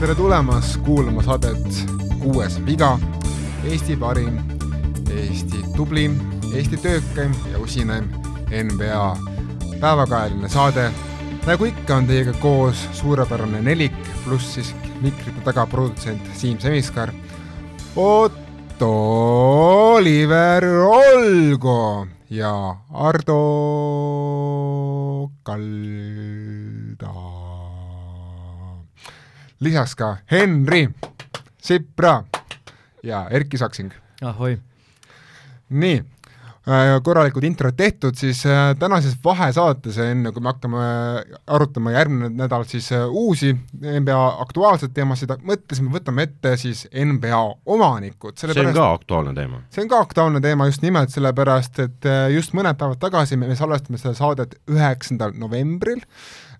tere tulemast kuulama saadet Kuues viga, Eesti parim, Eesti tublim, Eesti töökaim ja usinaim NBA päevakajaline saade. nagu ikka, on teiega koos suurepärane nelik, pluss siis mikrite taga produtsent Siim Semiskar, Otto Oliver Olgo ja Ardo Kalda lisaks ka Henri Sipra ja Erki Saksing. ahoi. nii, korralikud introd tehtud, siis äh, tänases vahesaates, enne kui me hakkame arutama järgmine nädal siis äh, uusi NBA aktuaalseid teemasid, mõtlesime, võtame ette siis NBA omanikud. see on ka aktuaalne teema? see on ka aktuaalne teema just nimelt sellepärast, et äh, just mõned päevad tagasi me salvestame seda saadet üheksandal novembril,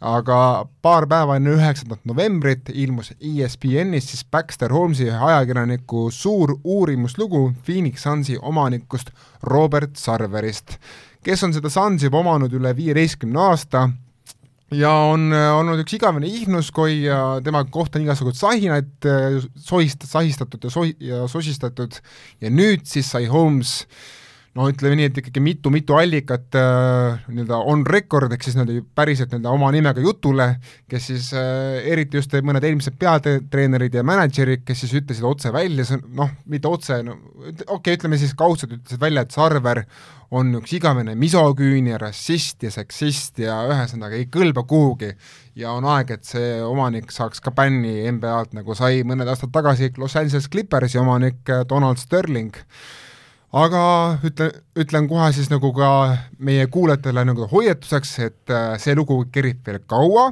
aga paar päeva enne üheksandat novembrit ilmus ESPN-is siis Baxter Holmesi ühe ajakirjaniku suur uurimuslugu Phoenix Sunsi omanikust Robert Sarverist, kes on seda Sunsi juba omanud üle viieteistkümne aasta ja on olnud üks igavene ihnuskoi ja tema kohta on igasuguseid sahinaid sohist-, sahistatud ja sohi- ja sosistatud. Ja nüüd siis sai Holmes äh, no ütleme nii, et ikkagi mitu-mitu allikat äh, nii-öelda on record, ehk siis nii-öelda päriselt nii-öelda oma nimega jutule, kes siis äh, eriti just mõned eelmised peatreenerid ja mänedžerid, kes siis ütlesid otse välja, see on noh, mitte otse, no okei okay,, ütleme siis kaudselt ütlesid välja, et Sarver on üks igavene misoküün ja rassist ja seksist ja ühesõnaga ei kõlba kuhugi. ja on aeg, et see omanik saaks ka bänni NBA-lt, nagu sai mõned aastad tagasi Los Angeles Clippersi omanik äh, Donald Sterling aga ütle, ütlen kohe siis nagu ka meie kuulajatele nagu hoiatuseks, et äh, see lugu kerib veel kaua,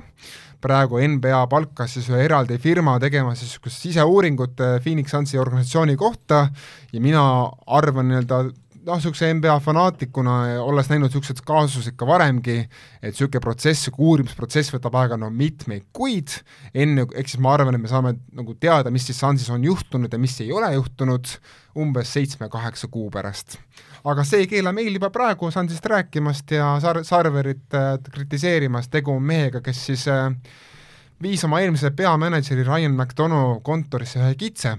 praegu NBA palkas siis ühe eraldi firma tegema siis niisugust siseuuringut äh, Phoenix Sunsi organisatsiooni kohta. Ja mina arvan nii-öelda noh, niisuguse NBA fanaatikuna, olles näinud niisuguseid kaasusi ikka varemgi, et niisugune protsess, uurimisprotsess võtab aega no mitmeid kuid, enne, ehk siis ma arvan, et me saame nagu teada, mis siis Sunsis on juhtunud ja mis ei ole juhtunud, umbes seitsme-kaheksa kuu pärast. aga see ei keela meil juba praegu Sunsist rääkimast ja Sar-, Sarverit äh, kritiseerimast, tegu on mehega, kes siis äh, viis oma eelmise peamänedžeri Ryan McDonough kontorisse ühe kitse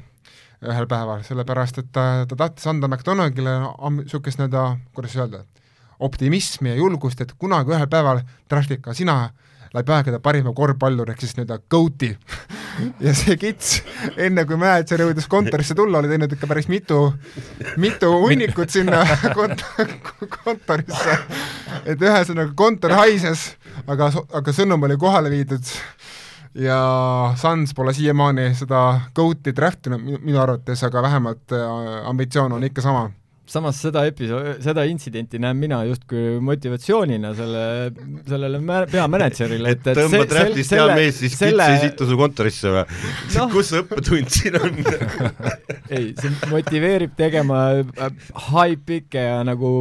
ühel päeval, sellepärast et ta, ta tahtis anda McDonaldile niisugust nii-öelda, kuidas öelda, optimismi ja julgust, et kunagi ühel päeval draftid ka sina läbi aegade parima korvpallur, ehk siis nii-öelda GOAT-i ja see kits, enne kui mänedžer jõudis kontorisse tulla, oli teinud ikka päris mitu, mitu hunnikut sinna kont-, kontorisse. et ühesõnaga kontor haises, aga, aga sõnum oli kohale viidud ja Suns pole siiamaani seda GOAT-i draftinud minu arvates, aga vähemalt äh, ambitsioon on ikka sama samas seda episoodi, seda intsidenti näen mina justkui motivatsioonina selle, sellele peamänedžerile, et, et tõmbad räptist hea mees, siis selle... kits ei situ su kontorisse või no.? kus see õppetund siin on ei, see motiveerib tegema äh, high pick'e ja nagu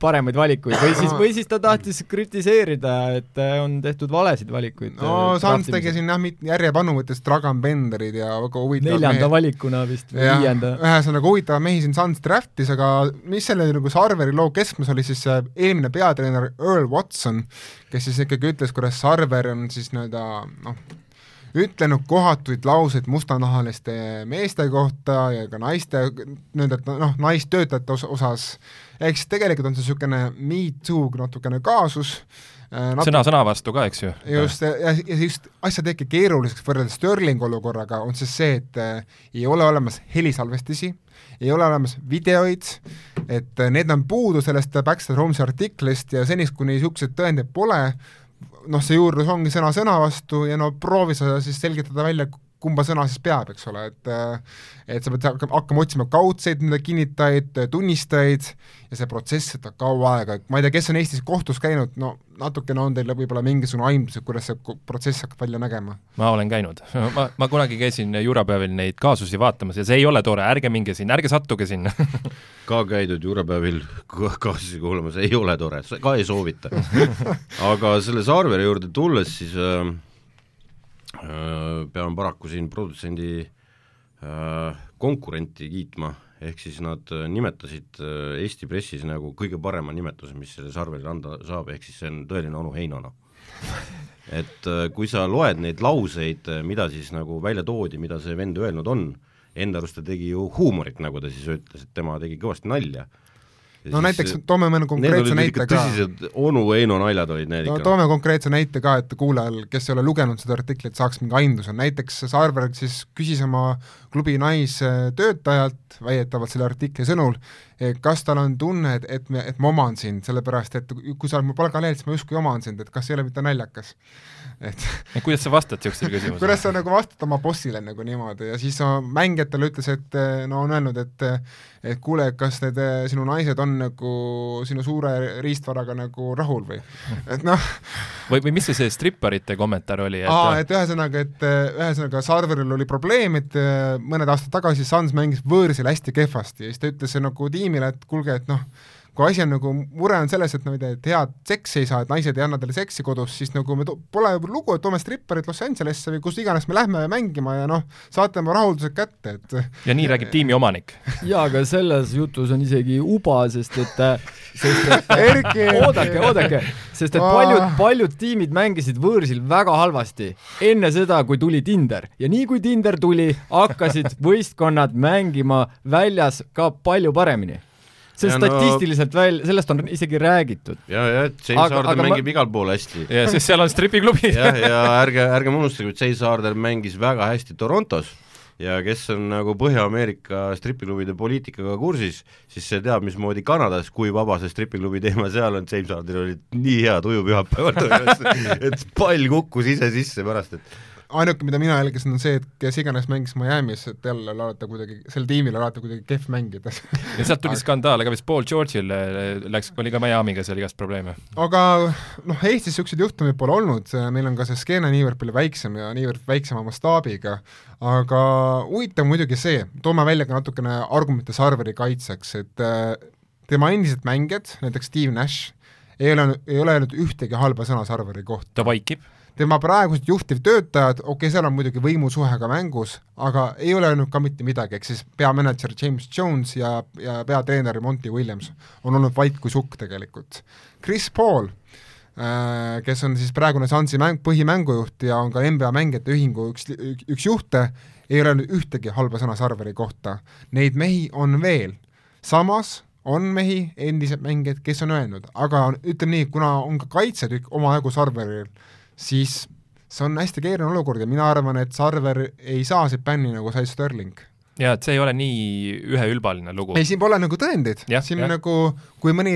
paremaid valikuid või siis, või siis ta tahtis kritiseerida, et äh, on tehtud valesid valikuid. no äh, Sans tegi siin jah, järjepanu võttes Dragan Benderid ja väga huvitavad neljanda mehed. valikuna vist või viienda. ühesõnaga huvitavaid mehi siin Sans draftis, aga mis selle nagu Sarveri loo keskmes oli siis äh, eelmine peatreener Earl Watson, kes siis ikkagi ütles, kuidas Sarver on siis nii-öelda noh, ütlenud kohatuid lauseid mustanahaliste meeste kohta ja ka naiste, nii-öelda noh, naistöötajate os osas. Ehk siis tegelikult on see niisugune me too natukene kaasus. Äh, Natu... sõna sõna vastu ka, eks ju? just, ja, ja just asja teebki keeruliseks võrreldes Sterling olukorraga, on siis see, et äh, ei ole olemas helisalvestisi, ei ole olemas videoid, et äh, need on puudu sellest Baxter Holmesi artiklist ja seniks, kuni niisuguseid tõendeid pole, noh, see juurdlus ongi sõna sõna vastu ja no proovi sa siis selgitada välja, kumba sõna siis peab, eks ole, et et sa pead hakkama otsima kaudseid kinnitajaid, tunnistajaid ja see protsess võtab kaua aega, ma ei tea, kes on Eestis kohtus käinud, no natukene on teil võib-olla mingisugune aimdus, et kuidas see protsess hakkab välja nägema? ma olen käinud, ma, ma kunagi käisin juurapäevil neid kaasusi vaatamas ja see ei ole tore, ärge minge sinna, ärge sattuge sinna. Ka käidud juurapäevil kaasusi kuulamas, ei ole tore, ka ei soovita. Aga selle Saarvere juurde tulles, siis Äh, pean paraku siin produtsendi konkurenti kiitma, ehk siis nad nimetasid Eesti pressis nagu kõige parema nimetuse, mis sellele Sarverile anda saab, ehk siis see on tõeline onu Heinona et kui sa loed neid lauseid, mida siis nagu välja toodi, mida see vend öelnud on, enda arust ta tegi ju huumorit, nagu ta siis ütles, et tema tegi kõvasti nalja. No näiteks toome mõne konkreetse näite ka. tõsised onu Heino naljad olid need no, ikka. toome konkreetse näite ka, et kuulajal, kes ei ole lugenud seda artiklit, saaks mingi aimduse, näiteks Saarberg siis küsis oma klubi naistöötajalt, väidetavalt selle artikli sõnul, kas tal on tunne, et, et me, et ma oman sind, sellepärast et kui sa oled mu palgalehel, siis ma justkui oman sind, et kas ei ole mitte naljakas. et kuidas sa vastad niisugusele küsimusele? kuidas sa nagu vastad oma bossile nagu niimoodi ja siis mängijatele ütles, et no on öelnud, et et kuule, kas need sinu naised on nagu sinu suure riistvaraga nagu rahul või, et noh või, või mis see, see stripparite kommentaar oli? aa, et ühesõnaga, et ühesõnaga Sarveril oli probleem, et mõned aastad tagasi Suns mängis võõrsil hästi kehvasti ja siis ta ütles nagu tiimile, et kuulge, et noh, kui asi on nagu, mure on selles, et no ma ei tea, et head seksi ei saa, et naised ei anna talle seksi kodus, siis nagu me to-, pole lugu, et toome stripparid Los Angelesse või kus iganes me lähme mängima ja noh, saate oma rahuldused kätte, et ja nii räägib tiimi omanik. jaa, aga selles jutus on isegi uba, sest et sest et Erki! oodake, oodake, sest et paljud, paljud tiimid mängisid võõrsil väga halvasti. Enne seda, kui tuli Tinder. Ja nii kui Tinder tuli, hakkasid võistkonnad mängima väljas ka palju paremini see ja statistiliselt no... välja, sellest on isegi räägitud. ja, ja, James Harden mängib ma... igal pool hästi. ja, sest seal on stripiklubi. jah, ja ärge, ärgem unustage, et James Harden mängis väga hästi Torontos ja kes on nagu Põhja-Ameerika stripiklubide poliitikaga kursis, siis see teab, mismoodi Kanadas, kui vaba see stripiklubi teema seal on, James Hardenil oli nii hea tuju pühapäeval et pall kukkus ise sisse pärast, et ainuke, mida mina jälgisin, on see, et kes iganes mängis Miami's, et jälle alati kuidagi, sel tiimil alati kuidagi kehv mängida ja sealt tuli skandaal, aga vist Paul George'il eh, läks, oli ka Miami'ga seal igast probleeme. aga noh, Eestis niisuguseid juhtumeid pole olnud, meil on ka see skeene niivõrd palju väiksem ja niivõrd väiksema mastaabiga, aga huvitav muidugi see, toome välja ka natukene argumente Sarveri kaitseks, et äh, tema endised mängijad, näiteks Steve Nash, ei ole, ei ole öelnud ühtegi halba sõna Sarveri kohta. ta vaikib tema praegused juhtivtöötajad, okei okay,, seal on muidugi võimusuhe ka mängus, aga ei ole öelnud ka mitte midagi, ehk siis peamänedžer James Jones ja, ja peatreener Monty Williams on olnud vait kui sukk tegelikult. Chris Paul äh, kes on siis praegune Sunsi mäng, põhimängujuht ja on ka NBA mängijate ühingu üks, üks juhte, ei ole öelnud ühtegi halba sõna Sarveri kohta. Neid mehi on veel. samas on mehi, endised mängijad, kes on öelnud, aga ütleme nii, kuna on ka kaitsetükk omajagu Sarveril, siis see on hästi keeruline olukord ja mina arvan, et Sarver ei saa siit bänni, nagu sai Sterling jaa, et see ei ole nii üheülbaline lugu. ei, siin pole nagu tõendeid, siin ja. nagu kui mõni,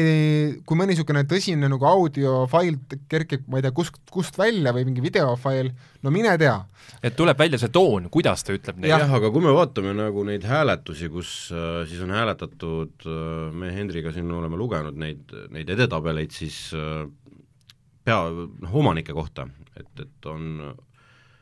kui mõni niisugune tõsine nagu audiofail kerkib, ma ei tea, kust, kust välja või mingi videofail, no mine tea. et tuleb välja see toon, kuidas ta ütleb neid. jah ja,, aga kui me vaatame nagu neid hääletusi, kus äh, siis on hääletatud äh,, me Hendriga siin oleme lugenud neid, neid edetabeleid, siis äh, pea, noh, omanike kohta, et, et on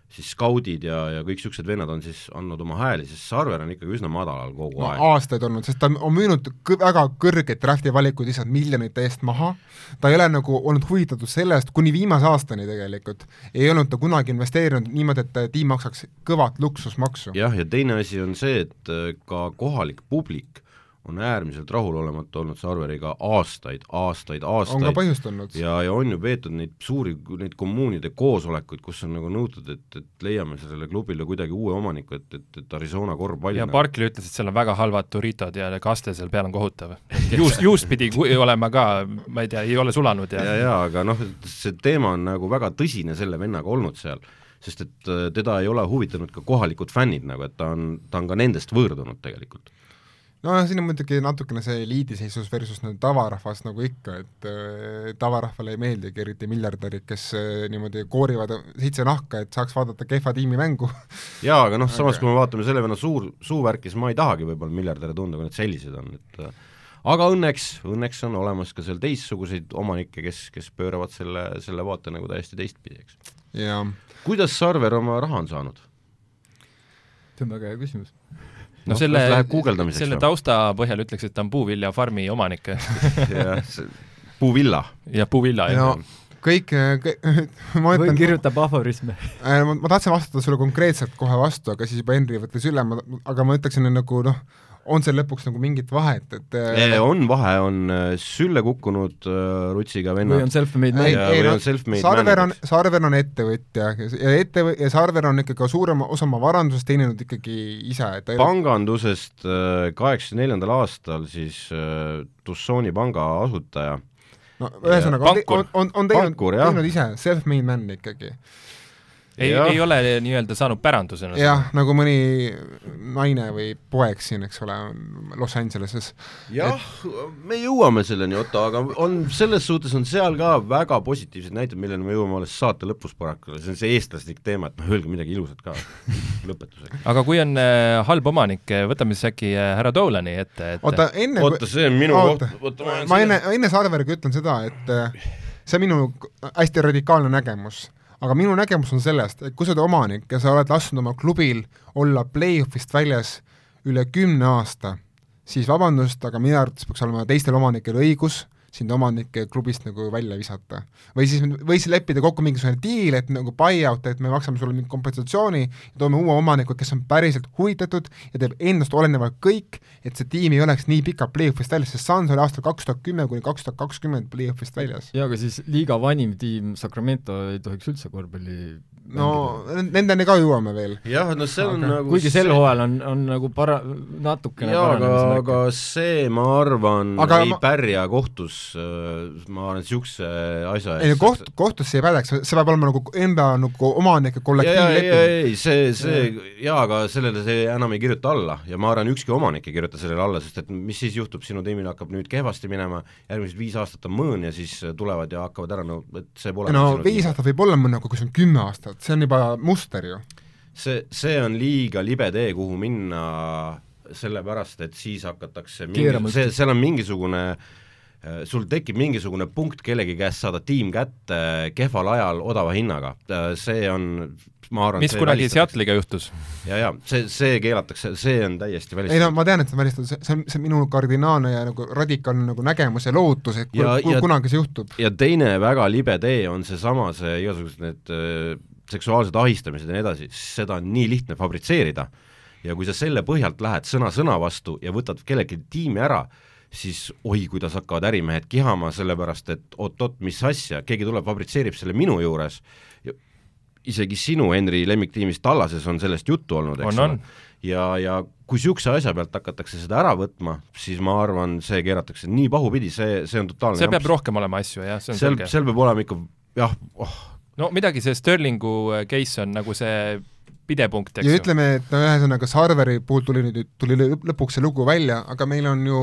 siis skaudid ja, ja kõik niisugused vennad on siis andnud oma hääli, sest Sarver on ikkagi üsna madalal kogu no, aeg. aastaid olnud, sest ta on müünud kõ-, väga kõrgeid drafti valikuid lihtsalt miljonite eest maha, ta ei ole nagu olnud huvitatud sellest, kuni viimase aastani tegelikult, ei olnud ta kunagi investeerinud niimoodi, et tiim maksaks kõvat luksusmaksu. jah, ja teine asi on see, et äh, ka kohalik publik on äärmiselt rahulolematu olnud Sarveriga aastaid, aastaid, aastaid. on ka põhjust olnud. ja, ja on ju peetud neid suuri, neid kommuunide koosolekuid, kus on nagu nõutud, et, et leiame sellele klubile kuidagi uue omaniku, et, et, et Arizona korvpall ja Barkley ütles, et seal on väga halvad Doritos ja kaste seal peal on kohutav. juust, juust pidi olema ka, ma ei tea, ei ole sulanud ja ja, ja aga noh, see teema on nagu väga tõsine selle vennaga olnud seal sest et äh, teda ei ole huvitanud ka kohalikud fännid nagu, et ta on, ta on ka nendest võõrdunud tegelikult nojah, siin on muidugi natukene see eliidiseisus versus nüüd tavarahvas nagu ikka, et äh, tavarahvale ei meeldigi eriti miljardärid, kes äh, niimoodi koorivad seitse nahka, et saaks vaadata kehva tiimi mängu jaa, aga noh, samas kui me vaatame selle venna suur, suuvärki, siis ma ei tahagi võib-olla miljardäre tunda, kui nad sellised on, et äh, aga õnneks, õnneks on olemas ka seal teistsuguseid omanikke, kes, kes pööravad selle, selle vaate nagu täiesti teistpidi, eks. kuidas Sarver oma raha on saanud? see on väga hea küsimus no noh, selle, selle tausta põhjal ütleks, et ta on puuviljafarmi omanik jah, puuvilla. jah, puuvilla, jah no, kõik, kõik, ma või ütlen, kirjutab aforisme. Äh, ma, ma tahtsin vastata sulle konkreetselt kohe vastu, aga siis juba Henri võttis üle, ma, aga ma ütleksin nagu noh, on seal lõpuks nagu mingit vahet, et äh, on vahe, on äh, sülle kukkunud äh, rutsiga või vennad on. self-made ei, man. ei või no on self-made Sarver on Sarver on ettevõtja ja ettevõ-, ja Sarver on ikkagi suurema osa oma varandusest teeninud ikkagi ise, et ei pangandusest kaheksakümne neljandal aastal siis äh, Tussoni panga asutaja no ühesõnaga on, on, on, teinud, teinud ise, self-made man ikkagi. ei, ei ole nii-öelda saanud pärandusena jah, nagu mõni naine või poeg siin, eks ole, Los Angeleses. jah, me jõuame selleni, Otto, aga on selles suhtes on seal ka väga positiivseid näiteid, milleni me jõuame alles saate lõpus paraku, see on see eestlaslik teema, et noh, öelge midagi ilusat ka lõpetuseks. aga kui on äh, halb omanik, võtame siis äkki äh, härra Dolani ette, et oota, enne oota, see on minu Oota. koht, oota ma ma enne, enne Sarveriga ütlen seda, et äh, see on minu hästi radikaalne nägemus, aga minu nägemus on sellest, et kui sa oled omanik ja sa oled lasknud oma klubil olla play-off'ist väljas üle kümne aasta, siis vabandust, aga minu arvates peaks olema teistel omanikel õigus sind omanike klubist nagu välja visata. või siis, või siis leppida kokku mingisugune diil, et nagu buy-out, et me maksame sulle mingi kompensatsiooni ja toome uue omaniku, kes on päriselt huvitatud ja teeb endast olenevalt kõik, et see tiim ei oleks nii pikalt play-off'ist väljas, sest Suns oli aastal kaks tuhat kümme kuni kaks tuhat kakskümmend play-off'ist väljas. ja aga siis liiga vanim tiim Sacramento ei tohiks üldse korvpalli no nendeni ka jõuame veel. jah, no see on aga, nagu kuigi sel hooajal on, on nagu para-, natukene jaa, aga, aga see, ma arvan, ei ma... pärja kohtus, ma arvan, niisuguse asja ei no koht, kohtusse ei pädeks, see peab olema nagu enda nagu omanike ja, ja, ei, kollektiivleping. ei, see, see jaa, aga sellele see enam ei kirjuta alla ja ma arvan, ükski omanik ei kirjuta sellele alla, sest et mis siis juhtub, sinu tiimil hakkab nüüd kehvasti minema, järgmised viis aastat on mõõn ja siis tulevad ja hakkavad ära no et see pole no viis aastat võib olla mõne, aga kui see on kümme aastat, see on juba muster ju. see, see on liiga libe tee, kuhu minna sellepärast, et siis hakatakse mingi, see, seal on mingisugune sul tekib mingisugune punkt kellegi käest saada tiim kätte kehval ajal odava hinnaga, see on ma arvan, mis kunagi Seattle'iga juhtus. ja, ja see, see keelatakse, see on täiesti ei no välistatud. ma tean, et see on välistatud, see on, see on minu kardinaalne ja nagu radikaalne nagu nägemus ja lootus, et kui, Ja- kui ja- kunagi see juhtub. ja teine väga libe tee on seesama, see igasugused need äh, seksuaalsed ahistamised ja nii edasi, seda on nii lihtne fabritseerida ja kui sa selle põhjalt lähed sõna sõna vastu ja võtad kellelgi tiimi ära, siis oi, kuidas hakkavad ärimehed kihama, sellepärast et oot-oot, mis asja, keegi tuleb, fabritseerib selle minu juures ja isegi sinu, Henri, lemmiktiimis Tallases on sellest juttu olnud, eks ole. ja, ja kui niisuguse asja pealt hakatakse seda ära võtma, siis ma arvan, see keeratakse nii pahupidi, see, see on totaalne seal peab rohkem olema asju, jah, see on seal, selge. seal peab olema ikka jah, oh, no midagi, see Sterlingu äh, case on nagu see pidepunkt, eks ja ju. ütleme, et no ühesõnaga Sarveri puhul tuli nüüd, tuli lõ- lõpuks see lugu välja, aga meil on ju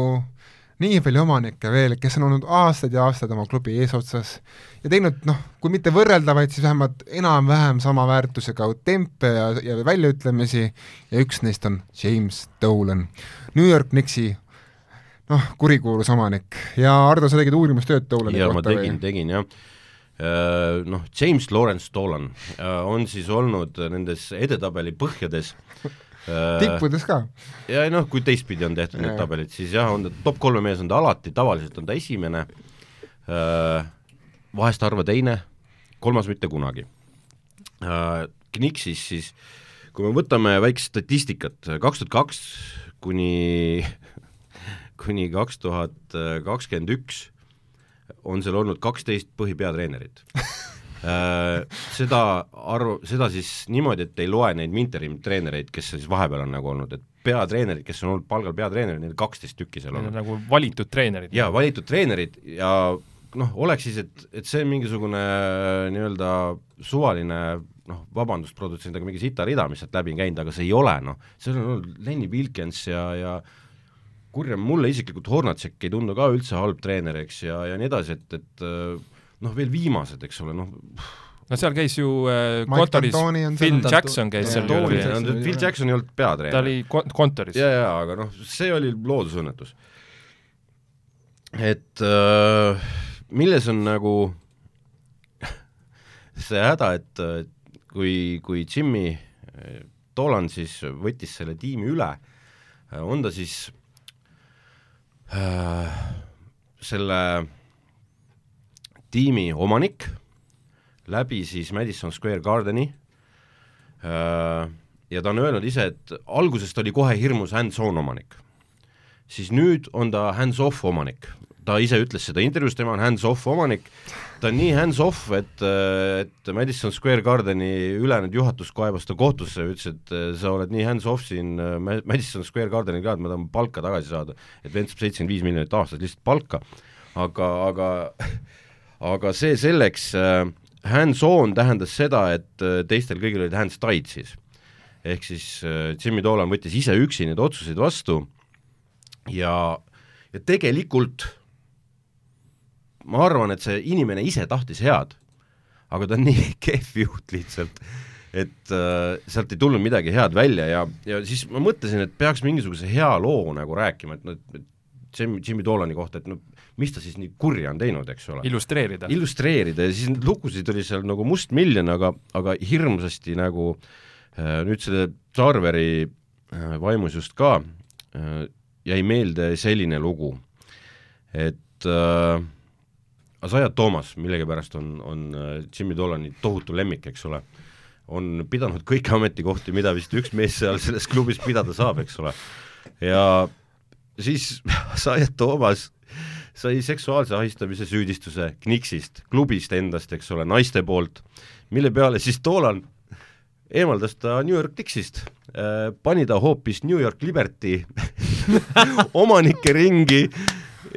nii palju omanikke veel, kes on olnud aastaid ja aastaid oma klubi eesotsas ja teinud noh, kui mitte võrreldavaid, siis vähemalt enam-vähem sama väärtusega tempe ja, ja väljaütlemisi ja üks neist on James Dolan, New York Knicksi noh, kurikuulus omanik ja Ardo, sa tegid uurimustööd Dolani ja kohta tegin, tegin jah. Noh, James Lawrence Dolan äh, on siis olnud nendes edetabeli põhjades äh, tippudes ka? ja noh, kui teistpidi on tehtud need tabelid, siis jah, on ta top kolme mees on ta alati, tavaliselt on ta esimene, vahest harva teine, kolmas mitte kunagi. Kniksis siis, kui me võtame väikest statistikat, kaks tuhat kaks kuni, kuni kaks tuhat kakskümmend üks on seal olnud kaksteist põhipeatreenerit seda arv, seda siis niimoodi, et ei loe neid interim treenereid, kes siis vahepeal on nagu olnud, et peatreenerid, kes on olnud palgal peatreenerid, neil kaksteist tükki seal on nagu valitud treenerid. jaa, valitud treenerid ja noh, oleks siis, et, et see mingisugune nii-öelda suvaline noh, vabandust, produtsent, aga mingi sitarida, mis sealt läbi on käinud, aga see ei ole noh, seal on olnud Lenny Wilkens ja, ja kurjam, mulle isiklikult Hornacek ei tundu ka üldse halb treener, eks, ja, ja nii edasi, et, et noh, veel viimased, eks ole, noh no seal käis ju äh, kontoris Phil Jackson käis seal ja Phil Jackson ei olnud ta peatreener. oli kon- kontoris. jaa, jaa, aga noh, see oli loodusõnnetus. et äh, milles on nagu see häda, et äh, kui, kui Jimmy äh, Dolan siis võttis selle tiimi üle, on ta siis äh, selle tiimi omanik läbi siis Madison Square Gardeni äh, ja ta on öelnud ise, et alguses ta oli kohe hirmus hands-on omanik. siis nüüd on ta hands-off omanik, ta ise ütles seda intervjuus, tema on hands-off omanik, ta on nii hands-off, et, et Madison Square Gardeni ülejäänud juhatus kaebas ta kohtusse ja ütles, et sa oled nii hands-off siin Madison Square Gardeni ka, et ma tahan palka tagasi saada. et vend saab seitsekümmend viis miljonit aastas lihtsalt palka, aga, aga aga see selleks, hands-on tähendas seda, et teistel kõigil olid hands-tied siis. Ehk siis Jimmy Dolan võttis ise üksi neid otsuseid vastu ja, ja tegelikult ma arvan, et see inimene ise tahtis head, aga ta on nii kehv juht lihtsalt, et äh, sealt ei tulnud midagi head välja ja, ja siis ma mõtlesin, et peaks mingisuguse hea loo nagu rääkima, et noh, et Jimmy, Jimmy Dolani kohta, et no mis ta siis nii kurja on teinud, eks ole. illustreerida. illustreerida ja siis neid lugusid oli seal nagu mustmiljon, aga, aga hirmsasti nagu äh, nüüd selle Tarveri äh, vaimus just ka äh, jäi meelde selline lugu, et äh, Asajat Toomas millegipärast on, on Jimmy Dolani tohutu lemmik, eks ole, on pidanud kõiki ametikohti, mida vist üks mees seal selles klubis pidada saab, eks ole. ja siis Asajat Toomas sai seksuaalse ahistamise süüdistuse Knicksist, klubist endast, eks ole, naiste poolt, mille peale siis Dolan eemaldas ta New York Knicksist äh,, pani ta hoopis New York Liberty omanike ringi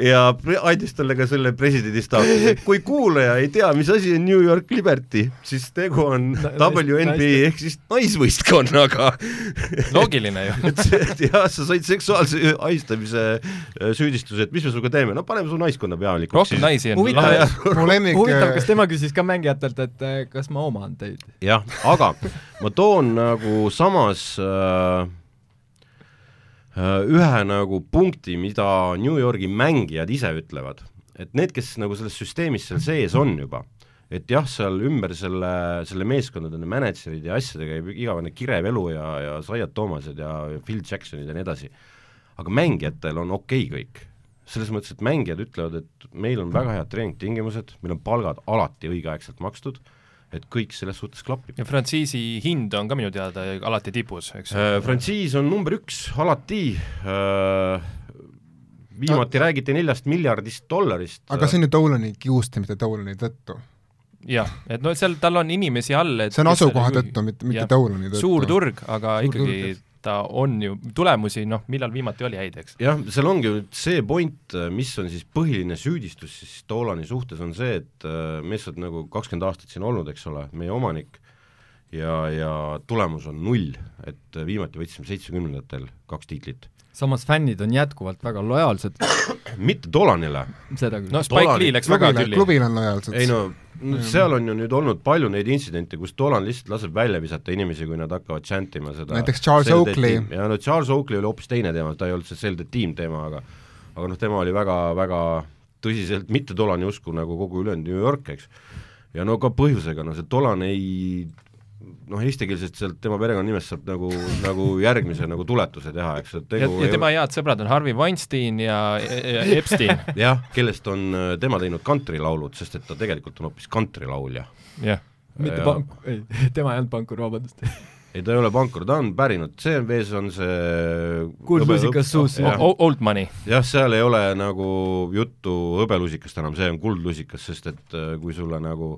ja andis talle ka selle presidendi staatuse. kui kuulaja ei tea, mis asi on New York Liberty, siis tegu on WNBA ehk siis naisvõistkonnaga. loogiline ju et see, jah, sa said seksuaalse ahistamise äh, süüdistuse, et mis me sinuga teeme, no paneme su naiskonna pealikuks. rohkem naisi on huvitav huvitav, kas tema küsis ka mängijatelt, et äh, kas ma oman teid? jah, aga ma toon nagu samas äh, ühe nagu punkti, mida New Yorgi mängijad ise ütlevad, et need, kes nagu selles süsteemis seal sees on juba, et jah, seal ümber selle, selle meeskondade mänedžerid ja asjadega käib igavene kirev elu ja, ja Zayat Toomased ja Phil Jacksonid ja nii edasi, aga mängijatel on okei okay kõik. selles mõttes, et mängijad ütlevad, et meil on väga head treeningtingimused, meil on palgad alati õigeaegselt makstud, et kõik selles suhtes klapib. ja frantsiisi hind on ka minu teada alati tipus, eks äh,? frantsiis on number üks alati äh,, viimati no. räägiti neljast miljardist dollarist. aga see on ju Dolani kiuste, mitte Dolani tõttu. jah, et no seal, tal on inimesi all, et see on asukoha tõttu, mitte, mitte Dolani tõttu. suur turg, aga suur ikkagi turg, ta on ju, tulemusi noh, millal viimati oli häid, eks? jah, seal ongi see point, mis on siis põhiline süüdistus siis Dolani suhtes, on see, et äh, mees on nagu kakskümmend aastat siin olnud, eks ole, meie omanik, ja, ja tulemus on null, et viimati võtsime seitsmekümnendatel kaks tiitlit. Samas fännid on jätkuvalt väga lojaalsed. mitte Dolanile. seda küll. no Spike Lee läks väga tülli. klubil on lojaalsed. ei no no seal on ju nüüd olnud palju neid intsidente, kus Dolan lihtsalt laseb välja visata inimesi, kui nad hakkavad chantima seda näiteks Charles Oakley. ja no Charles Oakley oli hoopis teine teema, ta ei olnud see Sell the Team teema, aga aga noh, tema oli väga, väga tõsiselt mitte Dolani usku nagu kogu ülejäänud New York, eks. ja no ka põhjusega, no see Dolan ei noh, eestikeelsest sealt tema perekonnanimest saab nagu, nagu järgmise nagu tuletuse teha, eks, et tegu ja, ja tema head sõbrad on Harvey Weinstein ja, ja Epstein jah, kellest on äh, tema teinud kantrilaulud, sest et ta tegelikult on hoopis kantrilaulja. jah. mitte Ja- pank-, ei, tema ei olnud pankur, vabandust. ei, ta ei ole pankur, ta on pärinud, see mees on see kuldlusikas suus. jah, Old money. jah, seal ei ole nagu juttu hõbelusikast enam, see on kuldlusikas, sest et äh, kui sulle nagu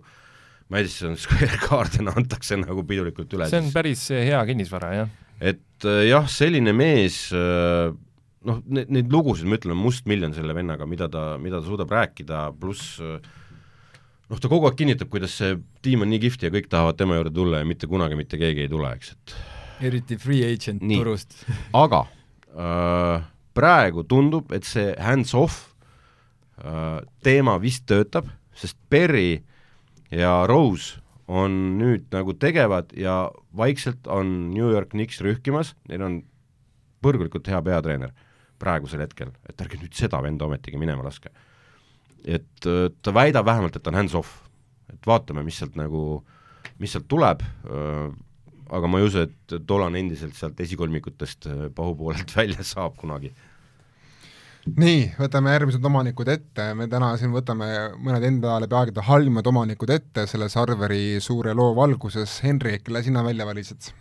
Madison Square Garden antakse nagu pidulikult üle, see on päris hea kinnisvara, jah. et äh, jah, selline mees äh, noh, need, neid lugusid, ma ütlen, on mustmiljon selle vennaga, mida ta, mida ta suudab rääkida, pluss noh, ta kogu aeg kinnitab, kuidas see tiim on nii kihvt ja kõik tahavad tema juurde tulla ja mitte kunagi mitte keegi ei tule, eks, et eriti free agent Nii. turust. aga äh, praegu tundub, et see hands-off äh, teema vist töötab, sest Perry ja Rose on nüüd nagu tegevad ja vaikselt on New York Knicks rühkimas, neil on põrgulikult hea peatreener praegusel hetkel, et ärge nüüd seda venda ometigi minema laske. et äh, ta väidab vähemalt, et ta on hands-off, et vaatame, mis sealt nagu, mis sealt tuleb äh,, aga ma ei usu, et Dolan endiselt sealt esikolmikutest äh, pahupoolelt välja saab kunagi. Nii, võtame järgmised omanikud ette, me täna siin võtame mõned NBA läbi aegade halvimad omanikud ette selle Sarveri suure loo valguses, Henrik, kelle sina välja valisid?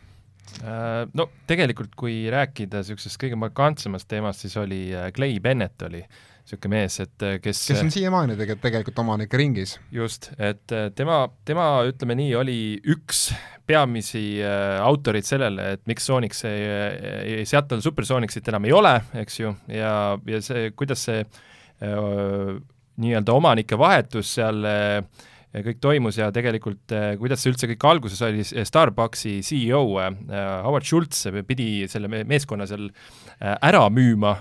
Äh, no tegelikult, kui rääkida niisugusest kõige markantsemast teemast, siis oli äh, Clay Bennett oli niisugune mees, et äh, kes kes on siiamaani tegelikult, tegelikult omanike ringis. just, et tema, tema ütleme nii, oli üks peamisi äh, autorid sellele, et miks Soonix ei, Seattle Supersonicsit enam ei ole, eks ju, ja, ja see, kuidas see äh, nii-öelda omanike vahetus seal äh, kõik toimus ja tegelikult kuidas see üldse kõik alguses oli, Starbucksi CEO Howard Schultz pidi selle meeskonna seal ära müüma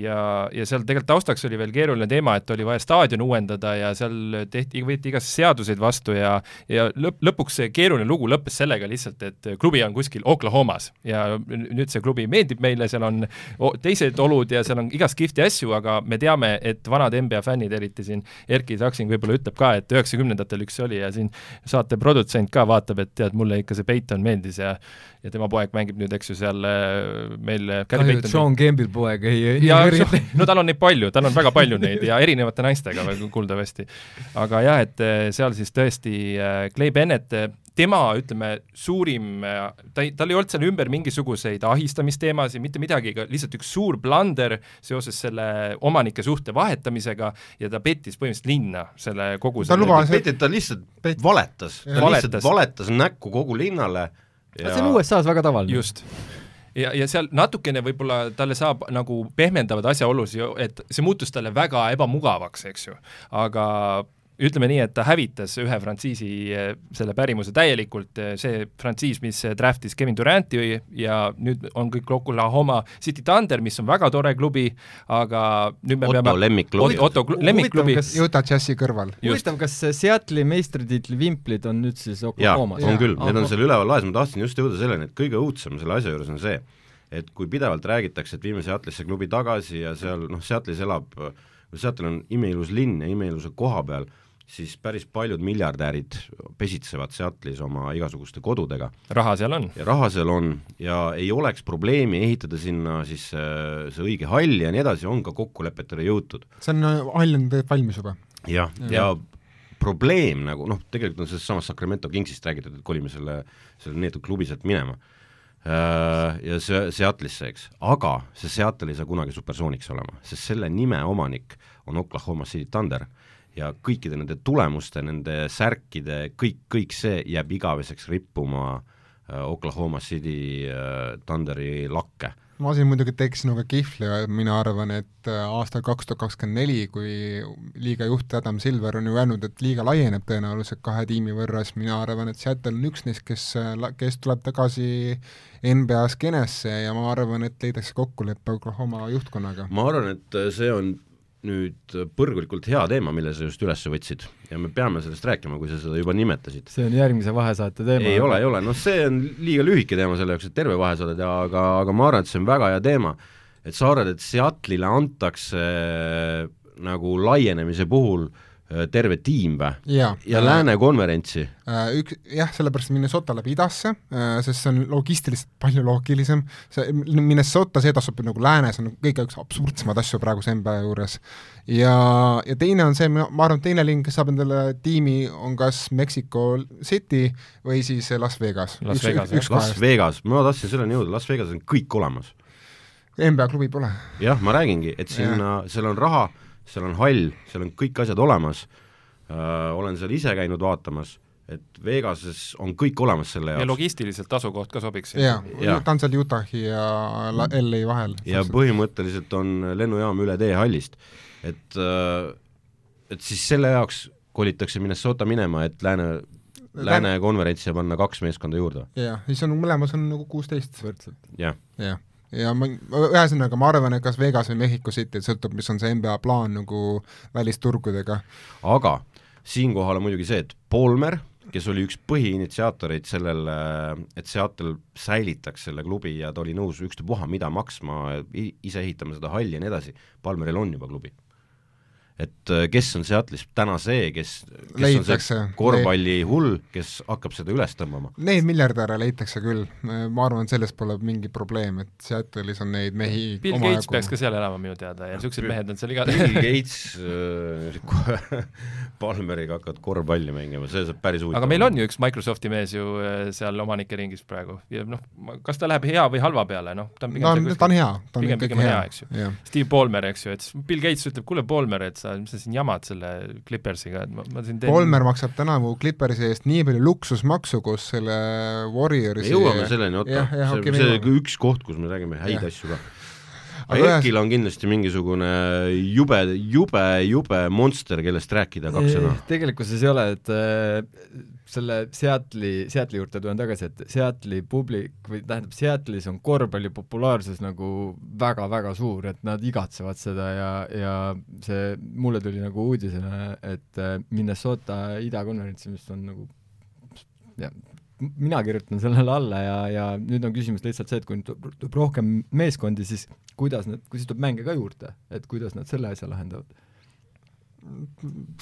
ja, ja seal tegelikult taustaks oli veel keeruline teema, et oli vaja staadion uuendada ja seal tehti, võeti igasuguseid seaduseid vastu ja ja lõpp, lõpuks see keeruline lugu lõppes sellega lihtsalt, et klubi on kuskil Oklahomas ja nüüd see klubi meeldib meile, seal on teised olud ja seal on igast kihvti asju, aga me teame, et vanad NBA fännid, eriti siin Erki Saksing võib-olla ütleb ka, et üheksakümnendatel üks oli ja siin saate produtsent ka vaatab, et tead, mulle ikka see Peiton meeldis ja ja tema poeg mängib nüüd, eks ju, seal äh, meil kahju, et Sean Campbell poeg ei, ei ja, no tal on neid palju, tal on väga palju neid ja erinevate naistega kuuldavasti. aga jah, et äh, seal siis tõesti äh, Clay Bennett, tema, ütleme, suurim, ta ei, tal ei olnud seal ümber mingisuguseid ahistamisteemasid, mitte midagi, lihtsalt üks suur blunder seoses selle omanike suhte vahetamisega ja ta pettis põhimõtteliselt linna selle kogu ta lubas, et ta lihtsalt Pet... valetas, ta valetas. lihtsalt valetas näkku kogu linnale ja... see on USA-s väga tavaline. just ja, ja seal natukene võib-olla talle saab nagu pehmendavad asjaolusid, et see muutus talle väga ebamugavaks, eks ju, aga ütleme nii, et ta hävitas ühe frantsiisi eh, selle pärimuse täielikult, eh, see frantsiis, mis draftis Kevin Duranti ja nüüd on kõik Oklahoma City Thunder, mis on väga tore klubi, aga nüüd me Otto peame lemmikklubi. Otto lemmikklubi. Utah Jazzi kõrval. huvitav, kas Seattle'i meistritiitli vimplid on nüüd siis Oklahomas? on küll, need on seal üleval laes, ma tahtsin just jõuda selleni, et kõige õudsem selle asja juures on see, et kui pidevalt räägitakse, et viime Seattle'isse klubi tagasi ja seal noh, Seattle'is elab, Seattle on imeilus linn ja imeilusa koha peal siis päris paljud miljardärid pesitsevad Seattle'is oma igasuguste kodudega. raha seal on. ja raha seal on ja ei oleks probleemi ehitada sinna siis äh, see õige hall ja nii edasi, on ka kokkulepetele jõutud. see on, äh, hall on tegelikult valmis juba. jah, ja, ja, ja probleem nagu noh, tegelikult on sellest samast Sacramento Kingsist räägitud, et kolime selle, selle neetud klubi sealt minema äh, ja see Seattle'isse, eks, aga see Seattle ei saa kunagi supersooniks olema, sest selle nime omanik on Oklahoma City Thunder ja kõikide nende tulemuste, nende särkide, kõik, kõik see jääb igaveseks rippuma äh, Oklahoma City äh, Thunderi lakke. ma siin muidugi teeks sinuga kihvli, mina arvan, et äh, aastal kaks tuhat kakskümmend neli, kui liiga juht Adam Silver on ju öelnud, et liiga laieneb tõenäoliselt kahe tiimi võrra, siis mina arvan, et Seattle on üks neist, kes, kes tuleb tagasi NBA skeenesse ja ma arvan, et leidakse kokkulepe Oklahoma juhtkonnaga. ma arvan, et see on nüüd põrgulikult hea teema, mille sa just üles võtsid ja me peame sellest rääkima, kui sa seda juba nimetasid. see on järgmise vahesaate teema. ei ole, ei ole, noh see on liiga lühike teema selle jaoks, et terve vahesaade teha, aga, aga ma arvan, et see on väga hea teema. et sa arvad, et Seattle'ile antakse äh, nagu laienemise puhul äh, terve tiim või? ja, ja äh, Lääne konverentsi? Äh, üks, jah, sellepärast Minnesota läheb idasse, sest see on logistiliselt palju loogilisem, see Minnesota, see tasub nagu läänes, on kõige üks absurdsemaid asju praeguse NBA juures. ja, ja teine on see, ma arvan, et teine linn, kes saab endale tiimi, on kas Mexico City või siis Las Vegas. Las Vegas, Las Vegas, ma tahtsin selleni jõuda, Las Vegas on kõik olemas. NBA klubi pole. jah, ma räägingi, et sinna, seal on raha seal on hall, seal on kõik asjad olemas äh,, olen seal ise käinud vaatamas, et Vegases on kõik olemas selle jaoks. ja logistiliselt asukoht ka sobiks. jaa ja., ta on seal Utahi ja LA vahel. ja põhimõtteliselt on lennujaam üle tee hallist, et äh, et siis selle jaoks kolitakse Minnesota minema, et lääne Lääne konverentsi panna kaks meeskonda juurde. jah, siis on mõlemas on nagu kuusteist võrdselt. jah. jah ja ma, ühesõnaga ma arvan, et kas Vegas või Mexico City, sõltub, mis on see NBA plaan nagu välisturgudega. aga siinkohal on muidugi see, et Polmer, kes oli üks põhiinitsiaatoreid sellel, et Seattle säilitaks selle klubi ja ta oli nõus ükstapuha mida maksma, ise ehitama seda halli ja nii edasi, Palmeril on juba klubi. Et äh, kes on Seattle'is täna see, kes, kes Leitakse. on see korvpallihull, kes hakkab seda üles tõmbama. Neid miljardäre leitakse küll, ma arvan, selles pole mingi probleem, et Seattle'is on neid mehi Bill Gates peaks ka seal elama minu teada ja niisugused mehed on seal iga Bill Gates äh, Palmeriga hakkavad korvpalli mängima, see saab päris huvitav. aga meil on ju üks Microsofti mees ju äh, seal omanike ringis praegu ja noh, kas ta läheb hea või halva peale, noh, ta on pigem no, ta on hea, ta on pigem, ikkagi pigem hea, hea, eks ju. Steve Ballmer, eks ju, et Bill Gates ütleb, kuule, Ballmer, et sa, mis sa siin jamad selle Clippersiga, et ma, ma siin teen Ballmer maksab tänavu Clippersi eest nii palju luksusmaksu koos selle Warriorsi me jõuame selleni, oota, see, okei, me see jõuame. üks koht, kus me räägime häid asju ka. Aga Erkil on kindlasti mingisugune jube, jube, jube monster, kellest rääkida kaks sõna. tegelikkuses ei ole, et selle Seattle'i, Seattle'i juurde tulen tagasi, et Seattle'i publik või tähendab, Seattle'is on korvpalli populaarsus nagu väga-väga suur, et nad igatsevad seda ja, ja see mulle tuli nagu uudisena, et äh, Minnesota idakonverentsi, mis on nagu jah, mina kirjutan sellele alla ja, ja nüüd on küsimus lihtsalt see, et kui nüüd tuleb- rohkem meeskondi, siis kuidas nad, kui siis tuleb mänge ka juurde, et kuidas nad selle asja lahendavad?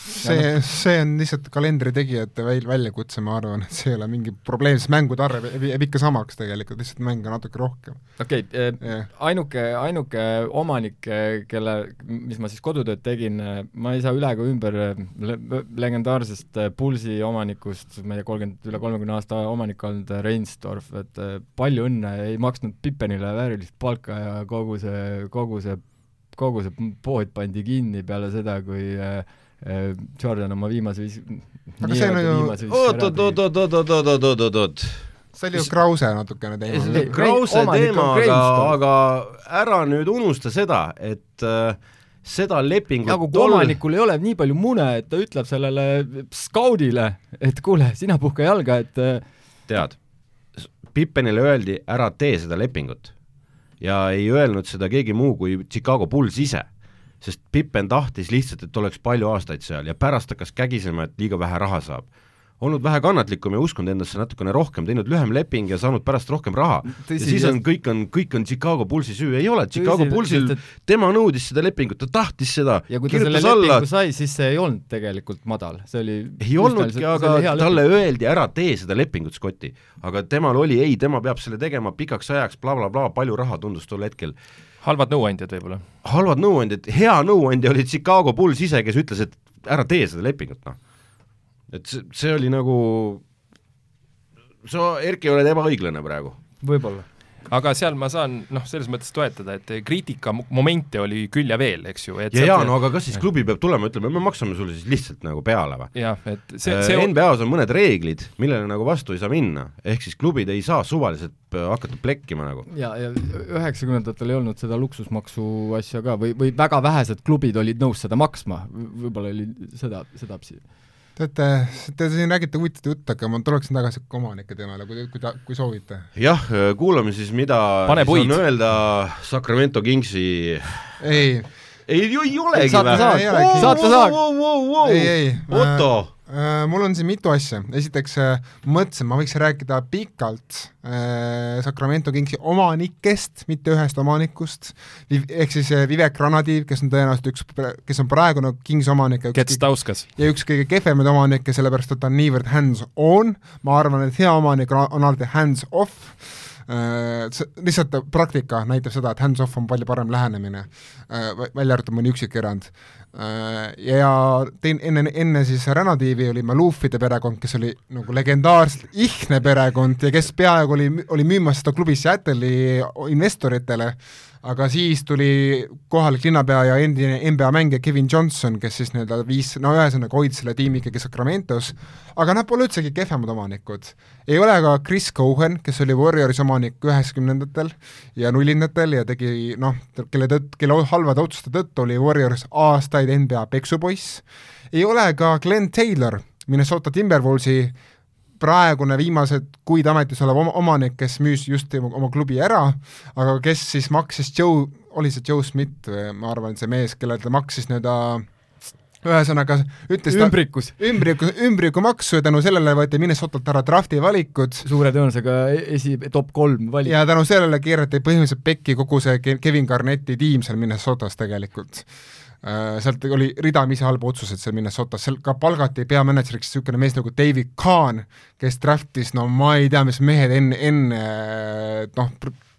See, see on lihtsalt kalendri tegijate väl-, väljakutse, ma arvan, et see ei ole mingi probleem, sest mängude arv jääb ikka samaks tegelikult, lihtsalt mänge natuke rohkem. okei okay, eh, Jah. ainuke, ainuke omanik, kelle, mis ma siis kodutööd tegin, ma ei saa üle ega ümber le legendaarsest eh, Pulsi omanikust, ma ei tea, kolmkümmend, üle kolmekümne aasta omanik olnud eh, Reinsdorf, et eh, palju õnne, ei maksnud Pippenile väärilist palka ja kogu see, kogu see, kogu see pood pandi kinni peale seda, kui eh, eh, Jordan oma viimase viis- Aga see on ju- viimase viis- oot, oot, oot, oot, oot, oot, oot, oot, oot, oot. see oli ju Krause natukene teema. Krause teema, aga, aga ära nüüd unusta seda, et äh, seda lepingut nagu kui omanikul ei ole nii palju mune, et ta ütleb sellele skaudile, et kuule, sina puhka jalga, et äh, tead, Pippenile öeldi, ära tee seda lepingut. Ja ei öelnud seda keegi muu kui Chicago Bulls ise. sest Pippen tahtis lihtsalt, et oleks palju aastaid seal ja pärast hakkas kägisema, et liiga vähe raha saab. Olnud vähe kannatlikum ja uskunud endasse natukene rohkem, teinud lühem leping ja saanud pärast rohkem raha. ja siis on, kõik on, kõik on Chicago Bullsi süü, ei ole, Chicago Bullsil tema nõudis seda lepingut, ta tahtis seda, ja kui ta selle kirjutas alla, lepingu sai, siis see ei olnud tegelikult madal, see oli ei olnudki, aga talle öeldi, ära tee seda lepingut, Scotti. aga temal oli ei, tema peab selle tegema pikaks ajaks bla, bla, blablabla, palju raha tundus tol hetkel. halvad nõuandjad võib-olla. halvad nõuandjad, hea nõuandja oli Chicago Bulls ise, kes ütles, et ära tee seda lepingut, noh. Et see, see oli nagu, sa, Erki, oled ebaõiglane praegu. võib-olla. aga seal ma saan noh, selles mõttes toetada, et kriitika mo- momente oli küll ja veel, eks ju, et ja, ja sealt- no aga kas siis klubi peab tulema, ütleme, me maksame sulle siis lihtsalt nagu peale või? jah, et see, See, see on, NBA-s on mõned reeglid, millele nagu vastu ei saa minna, ehk siis klubid ei saa suvaliselt äh, hakata plekkima nagu. ja, ja üheksakümnendatel ei olnud seda luksusmaksu asja ka või, või väga vähesed klubid olid nõus seda maksma, võib-olla oli seda, sedapidi. Teate, te siin räägite huvitavat juttu, aga ma tuleksin tagasi omanike teemale, kui, kui ta, kui soovite. jah, kuulame siis, mida Pane siis puid. on öelda Sacramento Kingsi ei, ei, ei olegi Saate saak, saate saak. ei, ei. Otto, Äh, mul on siin mitu asja, esiteks äh, mõtlesin, ma võiks rääkida pikalt äh, Sacramento Kingsi omanikest, mitte ühest omanikust, ehk siis äh, Vivek Ranadiv, kes on tõenäoliselt üks, kes on praegune Kingsi omanik ja üks ja üks kõige kehvemaid omanikke, sellepärast et ta on niivõrd hands-on, ma arvan, et hea omanik on, alati hands-off, lihtsalt praktika näitab seda, et hands-off on palju parem lähenemine, välja arvatud mõni üksik erand. Ja tein-, enne, enne siis Ranadiivi oli Malufide perekond, kes oli nagu legendaarselt ihne perekond ja kes peaaegu oli, oli müümas seda klubi Seattle'i investoritele, aga siis tuli kohalik linnapea ja endine NBA mängija Kevin Johnson, kes siis nii-öelda viis, no ühesõnaga hoidis selle tiimi ikkagi Sacramentos, aga nad pole üldsegi kehvemad omanikud. ei ole ka Chris Cohen, kes oli Warriorsi omanik üheksakümnendatel ja nullindatel ja tegi noh, kelle tõtt-, kelle halvade otsuste tõttu oli Warriors aastaid NBA peksupoiss, ei ole ka Glen Taylor, Minnesota Timberwolvesi praegune viimased kuid ametis olev oma, omanik, kes müüs just oma, klubi ära, aga kes siis maksis Joe, oli see Joe Smith, ma arvan, see mees, kellele ta maksis nii-öelda ühesõnaga ütles ümbrikus. ümbriku, ümbrikumaksu ja tänu sellele võeti Minnesotalt ära drafti valikud suure tõenäosusega esi-, top kolm valik. ja tänu sellele keerati põhimõtteliselt pekki kogu see Ke- Kevin Garnetti tiim seal Minnesotas tegelikult. Äh, sealt oli ridamisi halbu otsuseid seal Minnesotas, seal ka palgati peamänedžeriks niisugune mees nagu David Kahn, kes draftis no ma ei tea, mis mehed enne, enne noh,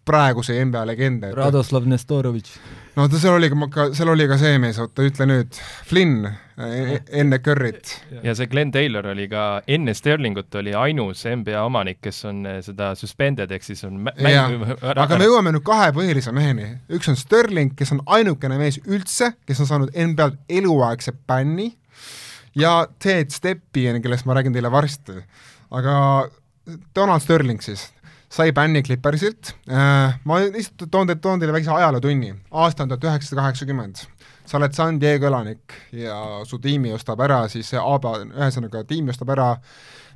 praeguse NBA legende. Radoslav Nestorovitš. no ta seal oli ka, seal oli ka see mees, oota ütle nüüd, Flynn e, enne Curryt. ja see Glen Taylor oli ka enne Sterlingut oli ainus NBA omanik, kes on eh, seda suspended, ehk siis on mängu aga me jõuame nüüd kahe põhilise meheni, üks on Sterling, kes on ainukene mees üldse, kes on saanud NBA-lt eluaegse bänni ja Ted Stepien, kellest ma räägin teile varsti. aga Donald Sterling siis, sai bänni Clippersilt, äh, ma lihtsalt toon teile, toon teile väikse ajalootunni, aasta on tuhat üheksasada kaheksakümmend, sa oled San Diego elanik ja su tiimi ostab ära siis ABA, ühesõnaga tiim ostab ära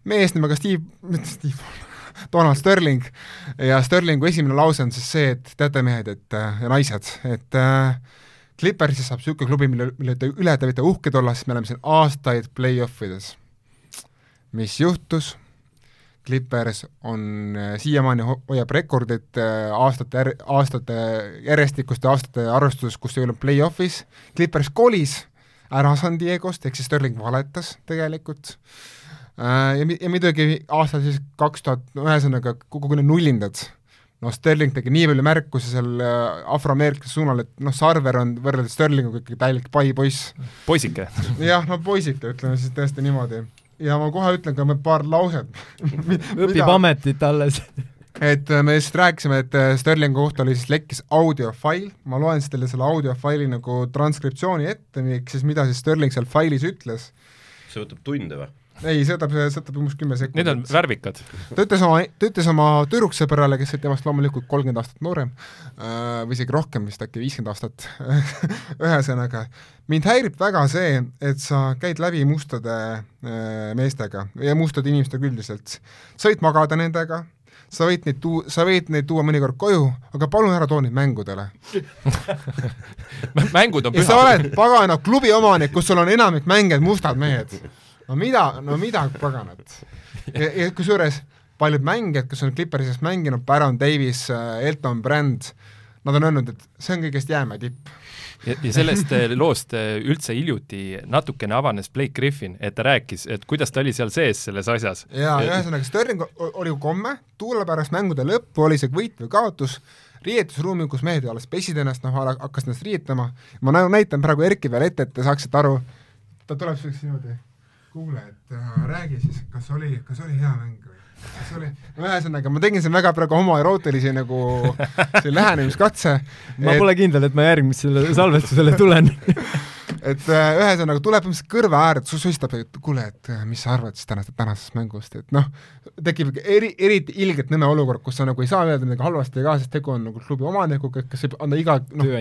mees nimega Steve, mitte Steve, Donald Sterling ja Sterlingu esimene lause on siis see, et teate mehed, et ja naised, et äh, Clippersis saab niisugune klubi, mille, mille te üle te võite uhked olla, sest me oleme siin aastaid play-off ides. mis juhtus? Clippers on äh, siiamaani ho hoiab rekordit äh, aastate, aastate järjestikuste aastate arvestuses, kus ei olnud play-off'is, Clippers kolis ära San Diegost, ehk siis Sterling valetas tegelikult. Äh, ja, ja muidugi aastal siis kaks tuhat, no ühesõnaga kogu need nullindad, noh, Sterling tegi nii palju märkusi seal afroameeriklaste suunal, et noh, Sarver on võrreldes Sterlinguga ikkagi täielik pai poiss. poisike. Jah, no poisike, ütleme siis tõesti niimoodi ja ma kohe ütlen ka paar lauset õpib ametit alles et äh, me just rääkisime, et äh, Sterlingu kohta oli siis lekkis audiofail, ma loen siis teile selle audiofaili nagu transkriptsiooni ette, ehk siis mida siis Sterling seal failis ütles. see võtab tunde või? Ei, see võtab, see võtab umbes kümme sekundit. Need on värvikad. ta ütles oma, ta ütles oma tüdruksõbrale, kes oli temast loomulikult kolmkümmend aastat noorem äh, või isegi rohkem, vist äkki viiskümmend aastat ühesõnaga, mind häirib väga see, et sa käid läbi mustade äh, meestega ja mustade inimestega üldiselt. sa võid magada nendega, sa võid neid tuu-, sa võid neid tuua mõnikord koju, aga palun ära too neid mängudele mängud on pühad. sa oled pagana klubi omanik, kus sul on enamik mängijaid mustad mehed no mida, no mida paganat. ja, ja kusjuures paljud mängijad, kes on Clippersis mänginud, Baron Davis, äh, Elton Brand, nad on öelnud, et see on kõigest jäämäe tipp. ja, ja sellest äh, loost äh, üldse hiljuti natukene avanes Blake Griffin, et ta rääkis, et kuidas ta oli seal sees selles asjas. jaa, ühesõnaga Sterling oli ju komme, tuule pärast mängude lõppu oli see võit või kaotus, riietusruumi, kus mehed alles pesid ennast, noh, hakkasid ennast riietama, ma näitan praegu Erki peale ette, et te saaksite aru, ta tuleb selleks niimoodi kuule, et äh, räägi siis, kas oli, kas oli hea mäng või? kas oli, ühesõnaga, ma tegin siin väga praegu homoerootilisi nagu see lähenemiskatse. ma et... pole kindel, et ma järgmisele salvestusele tulen et äh, ühesõnaga tuleb põhimõtteliselt kõrva ääret sussistab, et kuule, et äh, mis sa arvad siis tänasest, tänasest mängust, et noh, tekib eri, eriti ilgelt nõme olukord, kus sa nagu ei saa öelda midagi halvasti ka, sest tegu on nagu klubi omanikuga, kes võib anda iga noh,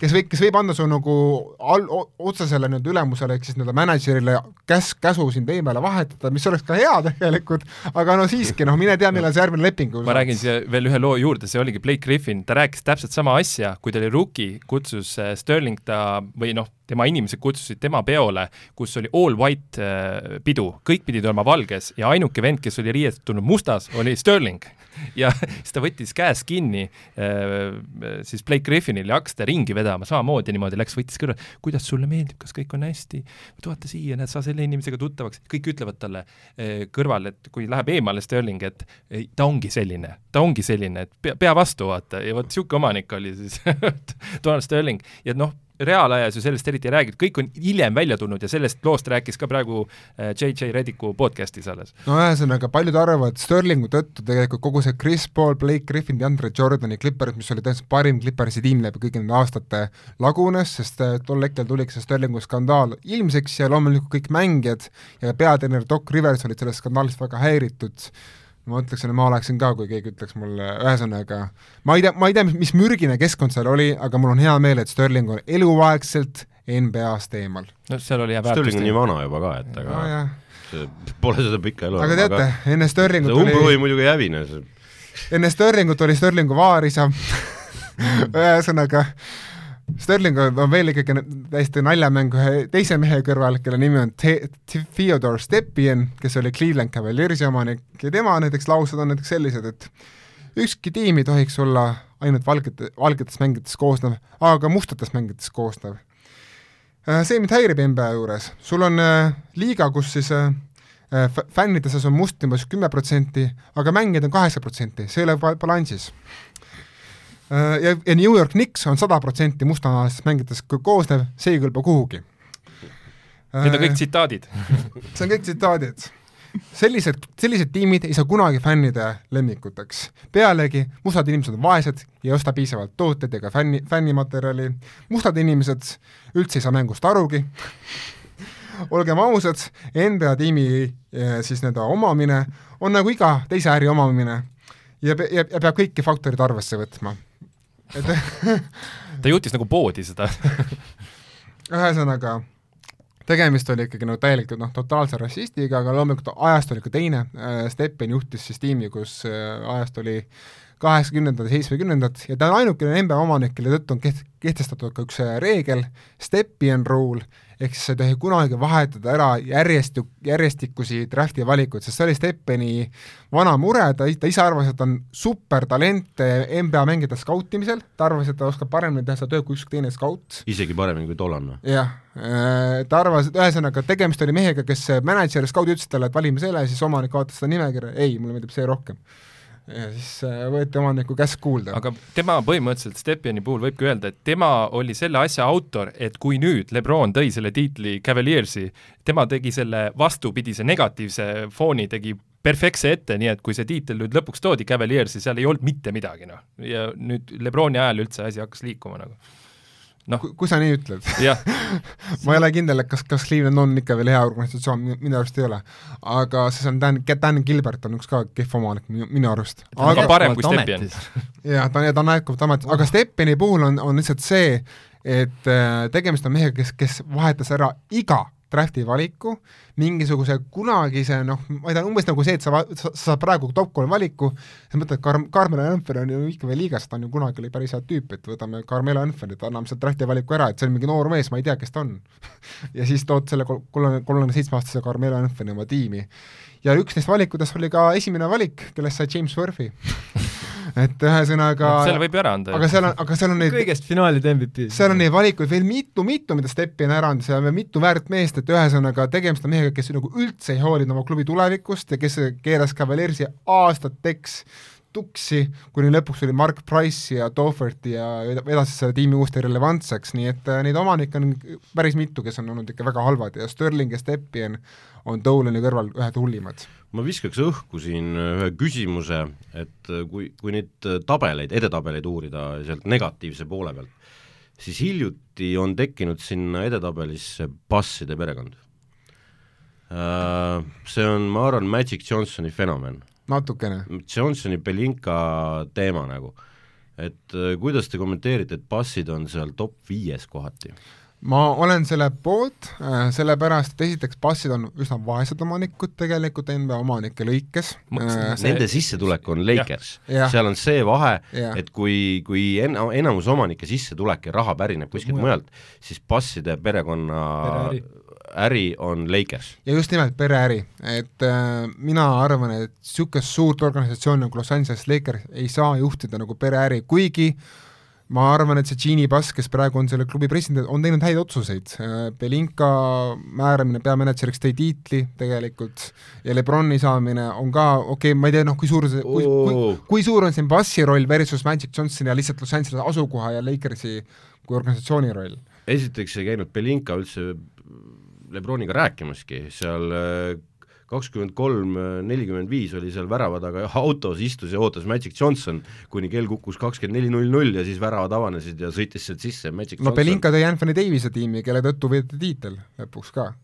kes võib, kes võib anda su nagu all, otsesele nii-öelda ülemusele ehk siis nii-öelda mänedžerile käs-, käsu sind eemale vahetada, mis oleks ka hea tegelikult, aga no siiski, noh, mine tea, millal see järgmine leping ma räägin siia veel ühe loo juurde, see oligi Blake Griffin, ta rääkis täpselt sama asja, kui ta oli rookie, kutsus äh, Sterling ta või noh, tema inimesed kutsusid tema peole, kus oli all white äh, pidu, kõik pidid olema valges ja ainuke vend, kes oli riietunud mustas, oli Sterling. ja siis ta võttis käest kinni äh, siis Blake Griffinil ja hakkas ta ringi vedama, samamoodi niimoodi läks, võttis kõrva, kuidas sulle meeldib, kas kõik on hästi, vaata siia, näed, sa selle inimesega tuttavaks, kõik ütlevad talle äh, kõrval, et kui läheb eemale Sterling, et ta ongi selline, ta ongi selline, et pea, pea vastu, vaata, ja vot niisugune omanik oli siis Donald Sterling. Ja noh, reaalajas ju sellest eriti ei räägitud, kõik on hiljem välja tulnud ja sellest loost rääkis ka praegu JJ äh, Rediku podcast'is alles. no ühesõnaga, paljud arvavad, Sterlingu tõttu tegelikult kogu see Chris Paul, Blake Griffin, DeAndre Jordani Clippers, mis oli tõenäoliselt parim Clippersi tiim läbi kõigi nende aastate, lagunes, sest äh, tol hetkel tuligi see Sterlingu skandaal ilmseks ja loomulikult kõik mängijad ja peatreener Doc Rivers olid sellest skandaalist väga häiritud ma ütleksin, et ma oleksin ka, kui keegi ütleks mulle, ühesõnaga, ma ei tea, ma ei tea, mis, mürgine keskkond seal oli, aga mul on hea meel, et Sterling on eluaegselt NBA-st eemal. no seal oli hea väärtus. Sterling on nii vana juba ka, et aga no, see, pole seda pikka elu. aga teate, enne Sterlingut oli umbrohi muidugi ei hävine. enne Sterlingut oli Sterlingu vaarisa ühesõnaga Sterling on veel ikkagi täiesti naljamäng ühe teise mehe kõrval, kelle nimi on Te-, Theodore Stepien, kes oli Cleveland Cavaliersi omanik ja tema näiteks laused on näiteks sellised, et ükski tiim ei tohiks olla ainult valgete, valgetest mängijatest koosnev, aga mustatest mängijatest koosnev. Äh, see mind häirib NBA juures, sul on äh, liiga, kus siis äh, fännide seas on must umbes kümme protsenti, aga mängijaid on kaheksa protsenti, see ei ole ba- balansis. Ja, ja New York Knicks on sada protsenti mustanahalistest mängijatest ko- koosnev, see ei kõlba kuhugi. Need on kõik Äh, tsitaadid. see on kõik tsitaadid. sellised, sellised tiimid ei saa kunagi fännide lemmikuteks. pealegi, mustad inimesed on vaesed ja ei osta piisavalt tooteid ega fänni, fännimaterjali, mustad inimesed üldse ei saa mängust arugi, olgem ausad, NBA tiimi eh, siis nii-öelda omamine on nagu iga teise äri omamine ja, ja, ja peab kõiki faktoreid arvesse võtma. ta juhtis nagu poodi seda. Ühesõnaga, tegemist oli ikkagi nagu täielikult noh, totaalse rassistiga, aga loomulikult ajast oli ka teine, Steppen juhtis siis tiimi, kus äh, ajast oli kaheksakümnendad ja seitsmekümnendad ja ta on ainukene NBA omanik, kelle tõttu on keht-, kehtestatud ka üks äh, reegel, Stepien rule, ehk siis sa ei tohi kunagi vahetada ära järjest, järjestikusi drafti valikuid, sest see oli Steppeni vana mure, ta, ta ise arvas, et on supertalent NBA mängijate skautimisel, ta arvas, et ta oskab paremini teha seda tööd kui ükski teine skaut, isegi paremini kui tollane. jah, ta arvas, et ühesõnaga tegemist oli mehega, kes mänedžer skaudi ütles talle, et valime selle, siis omanik vaatas seda nimekirja, ei, mulle meeldib see rohkem. Ja siis äh, võeti omaniku käsk kuulda. aga tema põhimõtteliselt Stepiani puhul võibki öelda, et tema oli selle asja autor, et kui nüüd Lebron tõi selle tiitli Cavaliersi, tema tegi selle vastupidise negatiivse fooni, tegi perfektse ette, nii et kui see tiitel nüüd lõpuks toodi Cavaliersi, seal ei olnud mitte midagi, noh. ja nüüd Lebroni ajal üldse asi hakkas liikuma nagu. Noh, kui, sa nii ütled ma ei ole kindel, et kas, kas Cleveland on ikka veel hea organisatsioon, minu arust ei ole. aga see on Dan, Dan Gilbert on üks ka kehv omanik minu, arust. aga parem kui Stepien. jah, ta, ta on jätkuvalt ametis, aga Steppeni puhul on, on lihtsalt see, et äh, tegemist on mehega, kes, kes vahetas ära iga drafti valiku, mingisuguse kunagise noh, ma ei tea, umbes nagu see, et sa, sa, sa saad praegu top kolm valiku, sa mõtled, Car-, Carmelo Anthony on ju ikka veel liigas, ta on ju kunagi oli päris hea tüüp, et võtame Carmelo Anthony't, anname sealt drafti valiku ära, et see on mingi noor mees, ma ei tea, kes ta on ja siis tood selle kol-, kolmekümne, kolmekümne seitsme aastase Carmelo Anthony oma tiimi. ja üks neist valikutest oli ka esimene valik, kellest sai James Worthy et ühesõnaga selle võib ju ära anda. aga seal on, aga seal on neid kõigest finaalide MVP. seal on neid valikuid veel mitu-mitu, mida Steppi on ära andnud, seal on veel mitu väärt meest, et ühesõnaga tegemist on mehega, kes nagu üldse ei hoolinud oma klubi tulevikust ja kes keeras Cavaliersi aastateks tuksi, kuni lõpuks tuli Mark Price ja Doherty ja vedas selle tiimi uuesti relevantseks, nii et äh, neid omanikke on päris mitu, kes on olnud ikka väga halvad ja Sterling ja Stepien on Dolani kõrval ühed hullimad. ma viskaks õhku siin ühe küsimuse, et kui, kui neid tabeleid, edetabeleid uurida sealt negatiivse poole pealt, siis hiljuti on tekkinud sinna edetabelisse passide perekond. See on, ma arvan, Magic Johnsoni fenomen. Natukene. Johnsoni Belinka teema nagu. et äh, kuidas te kommenteerite, et passid on seal top viies kohati? ma olen selle poolt äh,, sellepärast et esiteks passid on üsna vaesed omanikud tegelikult NBA omanike lõikes äh, Nende sissetulek on Lakers, seal on see vahe, et kui, kui en-, enamus omanike sissetulek ja raha pärineb kuskilt mujalt, siis passide perekonna Pereäri. Äri on Lakers. ja just nimelt pereäri, et äh, mina arvan, et niisugust suurt organisatsiooni nagu Los Angeles Lakers ei saa juhtida nagu pereäri, kuigi ma arvan, et see Genie Bass, kes praegu on selle klubi president, on teinud häid otsuseid. Belinka määramine peamänedžeriks tõi tiitli tegelikult ja Lebroni saamine on ka, okei okay,, ma ei tea, noh, kui suur see, kui, kui, kui suur on siin Bassi roll versus Magic Johnson ja lihtsalt Los Angeles asukoha ja Lakersi kui organisatsiooni roll? esiteks ei käinud Belinka üldse Lebroniga rääkimaski, seal äh, kakskümmend kolm, nelikümmend viis oli seal värava taga autos, istus ja ootas Magic Johnson, kuni kell kukkus kakskümmend neli null null ja siis väravad avanesid ja sõitis sealt sisse Magic no Johnson. Belinka tõi Anthony Davise tiimi, kelle tõttu võeti tiitel lõpuks ka uh,.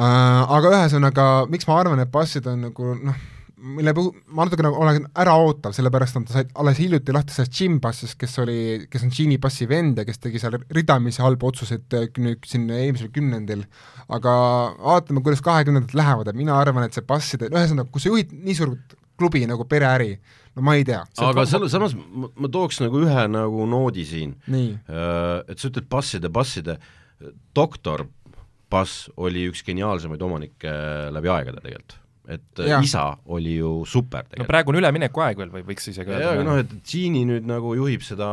Aga ühesõnaga, miks ma arvan, et passid on nagu noh, mille puhul ma natukene olen äraootav, sellepärast on ta sai alles hiljuti lahti sellest Jim Bassist, kes oli, kes on Genie Bassi vend ja kes tegi seal ridamisi halbu otsuseid äh, nüüd siin eelmisel kümnendil, aga vaatame, kuidas kahekümnendad lähevad, et mina arvan, et see Basside, ühesõnaga, kui sa juhid nii suurt klubi nagu pereäri, no ma ei tea. aga selle, samas ma, ma tooks nagu ühe nagu noodi siin, nii, et sa ütled passide, passide, doktor Bass oli üks geniaalsemaid omanikke läbi aegade tegelikult. Et Jah. ja. isa oli ju super no tegelikult praegu on üleminekuaeg veel või võiks isegi jaa, aga öelda noh, et Genie nüüd nagu juhib seda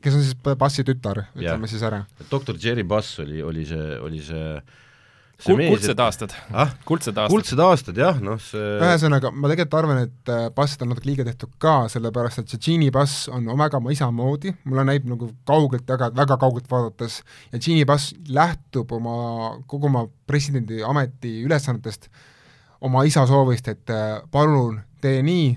kes on siis Bassi tütar, ütleme siis ära. doktor Jerry Bass oli, oli see, oli see Kul, kuldsed aastad ah?, kuldsed aastad. kuldsed aastad jah, noh see ühesõnaga, ma tegelikult arvan, et äh, Bassit on natuke liiga tehtud ka, sellepärast et see Genie Bass on väga oma isa moodi, mulle näib nagu kaugelt väga, väga kaugelt vaadates ja Genie Bass lähtub oma, kogu oma presidendi ameti ülesannetest oma isa soovist, et äh, palun tee nii,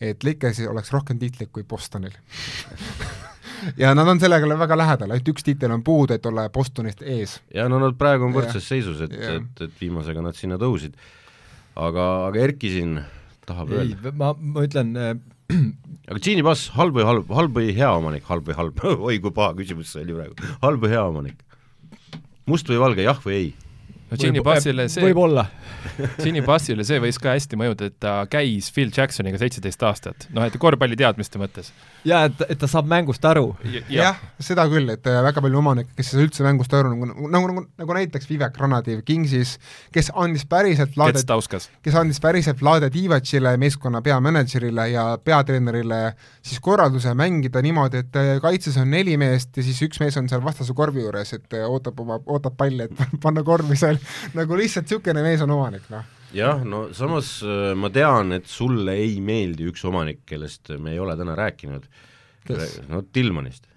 et Lakersil oleks rohkem tiitleid kui Bostonil ja nad on sellega väga lähedal, ainult üks tiitel on puudu, et olla Bostonist ees. ja no nad praegu on võrdses seisus, et et, et viimasega nad sinna tõusid. aga, aga Erki siin tahab ei öelda,, ma, ma ütlen äh, aga Genie Bass, halb või halb, halb või hea omanik, halb või halb, oi kui paha küsimus see oli praegu, halb või hea omanik? must või valge, jah või ei? No Ginny Bassile see, võib-olla. Ginny Bassile see võis ka hästi mõjuda, et ta käis Phil Jacksoniga seitseteist aastat, noh et korvpalliteadmiste mõttes. jaa, et, et ta saab mängust aru. jah, seda küll, et äh, väga palju omanikke, kes ei saa üldse mängust aru, nagu, nagu, nagu, nagu näiteks Vivek Ranadiv Kingsis, kes andis päriselt Tauskas. kes andis päriselt Vlade Divacile, meeskonna peamänedžerile ja peatreenerile siis korralduse mängida niimoodi, et äh, kaitses on neli meest ja siis üks mees on seal vastase korvi juures, et äh, ootab oma, ootab palli, et panna korvi seal, nagu lihtsalt niisugune mees on omanik, noh. jah, no samas äh, ma tean, et sulle ei meeldi üks omanik, kellest me ei ole täna rääkinud. No Tillmanist.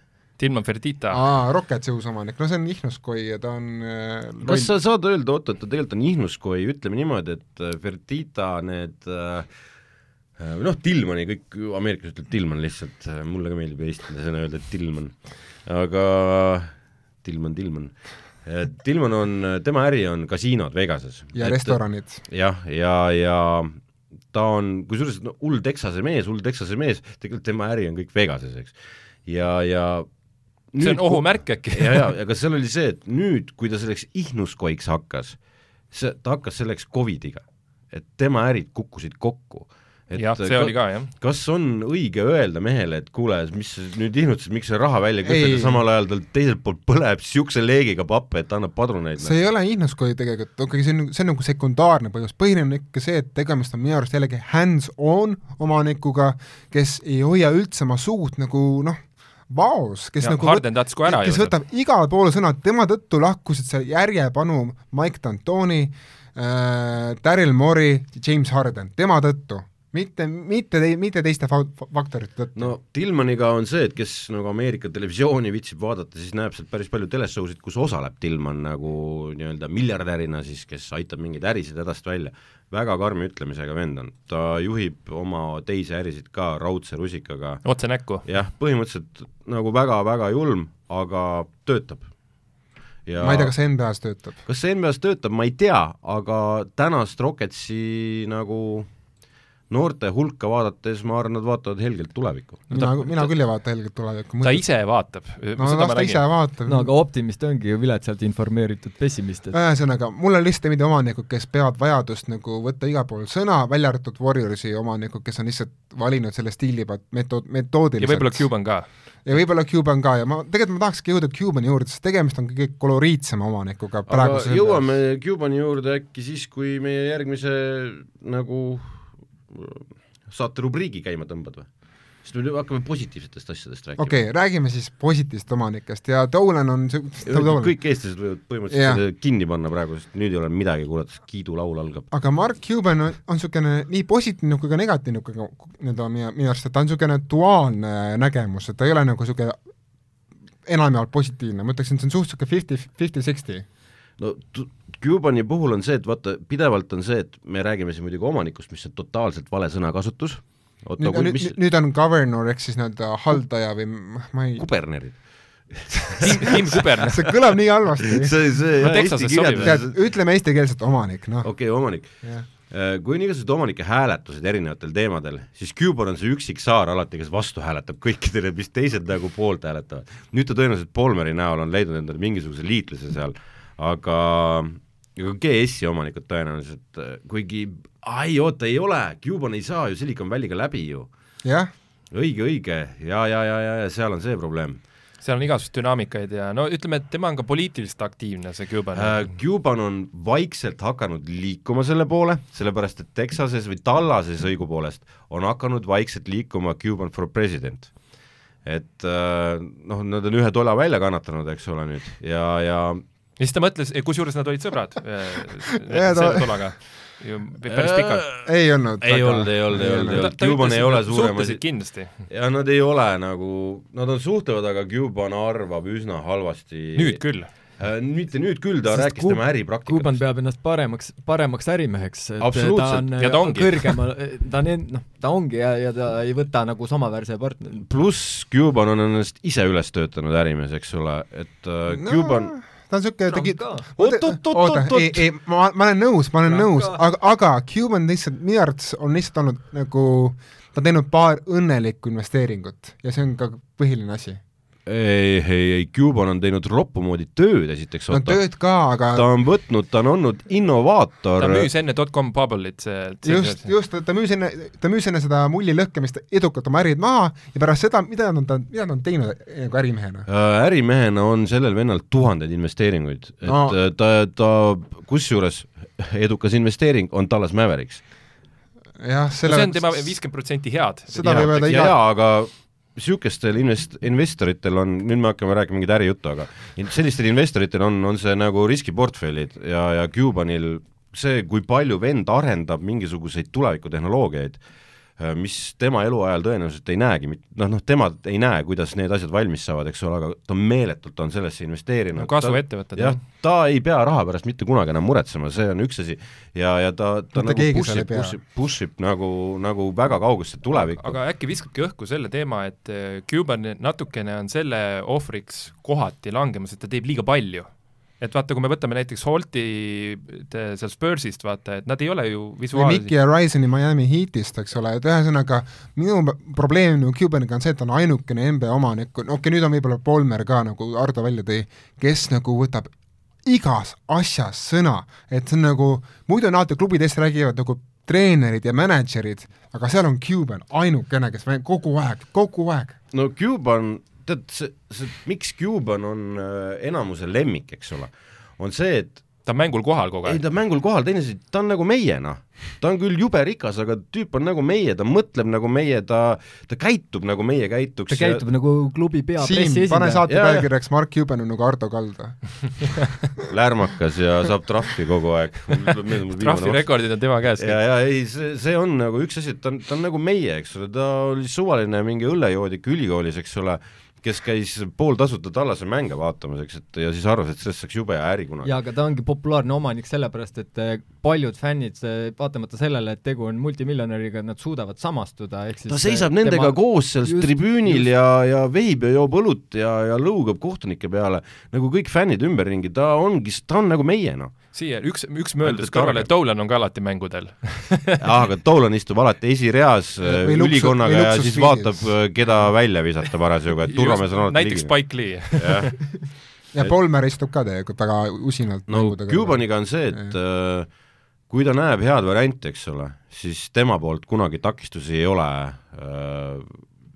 Tilman Ferdita. aa, Rocketsi uus omanik, no see on Ihnuskoi ja ta on äh, kas sa saad öelda, oot, et ta tegelikult on Ihnuskoi, ütleme niimoodi, et äh, Fertita need äh, äh, noh, Tillmani kõik, Ameerikas ütleb Tillman lihtsalt, mulle ka meeldib eestlasena öelda, et Tillman, aga Tillman, Tillman. Tillman on, tema äri on kasiinod Vegases. ja restoranid. jah, ja, ja ta on kusjuures no, hull Texase mees, hull Texase mees, tegelikult tema äri on kõik Vegases, eks. ja, ja see on ohumärk äkki. ja, ja, aga seal oli see, et nüüd, kui ta selleks ihnuskoiks hakkas, see, ta hakkas selleks Covidiga, et tema ärid kukkusid kokku. jah, see oli ka jah. kas on õige öelda mehele, et kuule, mis sa nüüd ihnutas, miks sa raha välja kütad ja samal ajal tal teiselt poolt põleb niisuguse leegiga pappe, et annab padruneid? see ei ole Ihnuskoi tegelikult, okei, see on, see on nagu sekundaarne põhjus, põhiline on ikka see, et tegemist on minu arust jällegi hands-on omanikuga, kes ei hoia üldse oma suud nagu noh, vaos, kes ja nagu Harden tahtis kohe ära kes ju. võtab igal pool sõna, tema tõttu lahkusid seal järjepanu Mike D'Antoni äh,, Daryl Morey, James Harden, tema tõttu, mitte, mitte tei-, mitte teiste fa- fa- faktorite tõttu no Tillmaniga on see, et kes nagu Ameerika televisiooni viitsib vaadata, siis näeb sealt päris palju teleshowsid, kus osaleb Tillman nagu nii-öelda miljardärina siis, kes aitab mingeid ärisid hädast välja. väga karmi ütlemisega vend on, ta juhib oma teisi ärisid ka raudse rusikaga, otse näkku. jah, põhimõtteliselt nagu väga-väga julm, aga töötab. ja ma ei tea, kas see NBA-s töötab. kas see NBA-s töötab, ma ei tea, aga tänast Rocketsi nagu noorte hulka vaadates ma arvan, nad vaatavad helgelt tulevikku. mina, mina küll ei vaata helget tulevikku. ta ise vaatab. no las ta ise vaatab no aga optimist ongi ju viletsalt informeeritud pessimist, et ühesõnaga, mulle lihtsalt ei meeldi omanikud, kes peavad vajadust nagu võtta igal pool sõna, välja arvatud Warriorsi omanikud, kes on lihtsalt valinud selle stiili pealt metood, ja metoodiliselt. võib-olla Cuban ka. ja võib-olla Cuban ka ja ma, tegelikult ma tahakski jõuda Cubani juurde, sest tegemist on kõige koloriitsema omanikuga aga praegu. jõuame Cubani juurde äkki siis, kui meie järgmise nagu saate rubriigi käima tõmbad või? siis me hakkame positiivsetest asjadest rääkima okei okay,, räägime siis positiivsest omanikest ja Dolan on kõik eestlased võivad põhimõtteliselt selle kinni panna praegu, sest nüüd ei ole midagi sest kiidulaul algab. aga Mark Cuban on, on niisugune nii positiivne kui ka negatiivne kui ka nii-öelda minu, minu arust, et ta on niisugune duaalne nägemus, et ta ei ole nagu niisugune enamjaolt positiivne, ma ütleksin, et see on suht- niisugune fifty, fifty-sixty. no Cubani puhul on see, et vaata, pidevalt on see, et me räägime siin muidugi omanikust, mis on totaalselt vale sõnakasutus, oota, nüüd, kui mis, nüüd on governor ehk siis nii-öelda haldaja või ma ei, kubernerid. Tim, Tim Kuberner. see kõlab nii halvasti. see, see No eesti tead, ütleme eestikeelselt omanik, noh. okei okay,, omanik. kui on igasugused omanike hääletused erinevatel teemadel, siis Cuban on see üksik saar alati, kes vastu hääletab kõikidele, mis teised nagu poolt hääletavad. nüüd ta tõenäoliselt Polmeri näol on leidnud endale mingisuguse liitlase seal, aga aga GS-i omanikud tõenäoliselt, kuigi ai oota, ei ole, Cuban ei saa ju Silicon Valley'ga läbi ju. jah, õige, õige, ja, ja, ja, ja, ja seal on see probleem seal on igasuguseid dünaamikaid ja no ütleme, et tema on ka poliitiliselt aktiivne, see Cuban äh,. Cuban on vaikselt hakanud liikuma selle poole, sellepärast et Texases või Tallases õigupoolest on hakanud vaikselt liikuma Cuban for president. et äh, noh, nad on ühe tola välja kannatanud, eks ole nüüd, ja, ja ja siis ta mõtles, kusjuures nad olid sõbrad äh, selle tolaga ju päris pikalt. ei olnud ei olnud, ei olnud, ei olnud, ei olnud, Cuban ei ole suurem asi suhtlesid. kindlasti. ja nad ei ole nagu, nad on suhtlevad, aga Cuban arvab üsna halvasti nüüd küll. äh,. mitte nüüd küll, ta Sest rääkis tema äripraktikast. peab ennast paremaks, paremaks ärimeheks, et Absoluutselt. ta on Ja ta ongi. kõrgemal, ta on en- noh, ta ongi ja, ja ta ei võta nagu samaväärse partneri. pluss Cuban on ennast ise üles töötanud ärimees, eks ole, et äh, Cuban no, ta on niisugune tegi ka. Oot, oot, oot, oota oot,, ei, ei, ma, ma olen nõus, ma olen Trump nõus, aga, aga Cuban lihtsalt minu arvates on lihtsalt olnud nagu ta on teinud paar õnnelikku investeeringut ja see on ka põhiline asi. ei, ei, ei, Cuban on teinud roppu moodi tööd esiteks, no tööd ka, aga ta on võtnud, ta on olnud innovaator ta müüs enne dotcom bubble'it see just, just, ta müüs enne, ta müüs enne seda mulli lõhkemist edukalt oma ärid maha ja pärast seda, mida nad on, mida nad on teinud nagu ärimehena? Äh, ärimehena on sellel vennal tuhandeid investeeringuid, et No. no. ta, ta kusjuures edukas investeering on Dallas Mavericks. jah, selle see on tema viiskümmend protsenti head. Seda võib öelda ja, iga- ja aga niisugustel invest-, investoritel on, nüüd me hakkame rääkima mingit ärijuttu, aga sellistel investoritel on, on see nagu riskiportfellid ja, ja Cubanil see, kui palju vend arendab mingisuguseid tulevikutehnoloogiaid, mis tema eluajal tõenäoliselt ei näegi, noh, noh tema ei näe, kuidas need asjad valmis saavad, eks ole, aga ta meeletult on sellesse investeerinud. No kasvuettevõtted jah, ta ei pea raha pärast mitte kunagi enam muretsema, see on üks asi. Ja, ja ta, ta Mitte nagu push ib, push ib, push ib nagu, nagu väga kaugesse tulevikku. aga äkki viskabki õhku selle teema, et eh, Cuban natukene on selle ohvriks kohati langemas, et ta teeb liiga palju et vaata, kui me võtame näiteks Holti te- seal Spursist, vaata, et nad ei ole ju visuaalselt Mickey ja Risoni Miami Heatist, eks ole, et ühesõnaga minu probleem nagu Cubaniga on see, et ta on ainukene NBA omanik, no okei okay,, nüüd on võib-olla Polmer ka, nagu Ardo välja tõi, kes nagu võtab igas asjas sõna, et see on nagu, muidu on alati klubid eest räägivad nagu treenerid ja mänedžerid, aga seal on Cuban ainukene, kes kogu aeg, kogu aeg. no Cuban, tead see, see, miks Cuban on äh, enamuse lemmik, eks ole, on see, et ta on mängul kohal kogu ei aeg. ta on mängul kohal, teine asi, ta on nagu meie noh, ta on küll jube rikas, aga tüüp on nagu meie, ta mõtleb nagu meie, ta, ta käitub nagu meie käituks ta käitub nagu klubi pea Siim, pane saate pealkirjaks Mark Cuban on nagu Ardo Kalda. lärmakas ja saab trahvi kogu aeg. trahvirekordid on tema käes. ja, ja ei, see, see on nagu üks asi, et ta on, ta on nagu meie, eks ole, ta oli suvaline mingi õllejoodik ülikoolis, eks ole, kes käis pooltasuta Tallase mänge vaatamas, eks, et ja siis arvas, et sellest saaks jube hea äri kunagi. jaa, aga ta ongi populaarne omanik sellepärast, et paljud fännid, vaatamata sellele, et tegu on multimiljonäriga, nad suudavad samastuda, ehk siis ta seisab nendega tema- koos seal just- tribüünil just. ja, ja veib ja joob õlut ja, ja lõugab kohtunike peale, nagu kõik fännid ümberringi, ta ongi, ta on nagu meie noh. siia üks, üks mööndus kõrvale, Dolan on ka alati mängudel. aga Dolan istub alati esireas äh, Või luksus- ülikonnaga ja siis vaatab, keda välja visata parasjagu, et turvamees on alati näiteks Spike Lee. jah, ja Polmer istub ka tegelikult väga usinalt no Cubaniga on see, et äh, kui ta näeb head varianti, eks ole, siis tema poolt kunagi takistusi ei ole äh,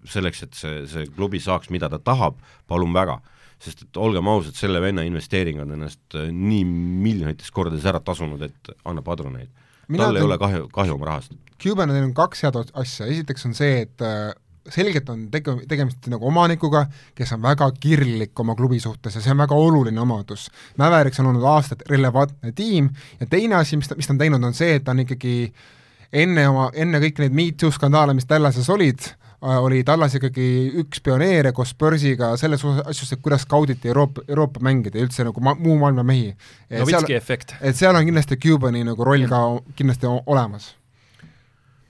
selleks, et see, see klubi saaks, mida ta tahab, palun väga. sest et olgem ausad, selle venna investeering on ennast äh, nii miljonites kordades ära tasunud, et anna padruneid. Mina tal ei ole kahju, kahju oma rahast. Cubanil on kaks head asja, esiteks on see, et äh, selgelt on tege-, tegemist nagu omanikuga, kes on väga kirglik oma klubi suhtes ja see on väga oluline omadus. Mäveriks on olnud aastaid relevantne tiim ja teine asi, mis ta, mis ta on teinud, on see, et ta on ikkagi enne oma, enne kõiki neid Me Too skandaale, mis Tallases olid, oli Tallas ikkagi üks pioneere koos Börsiga selles asjus, et kuidas skauditi Euroopa, Euroopa mängida ja üldse nagu ma-, muu maailma mehi. Novitski efekt. et seal on kindlasti Cubani nagu roll ka kindlasti olemas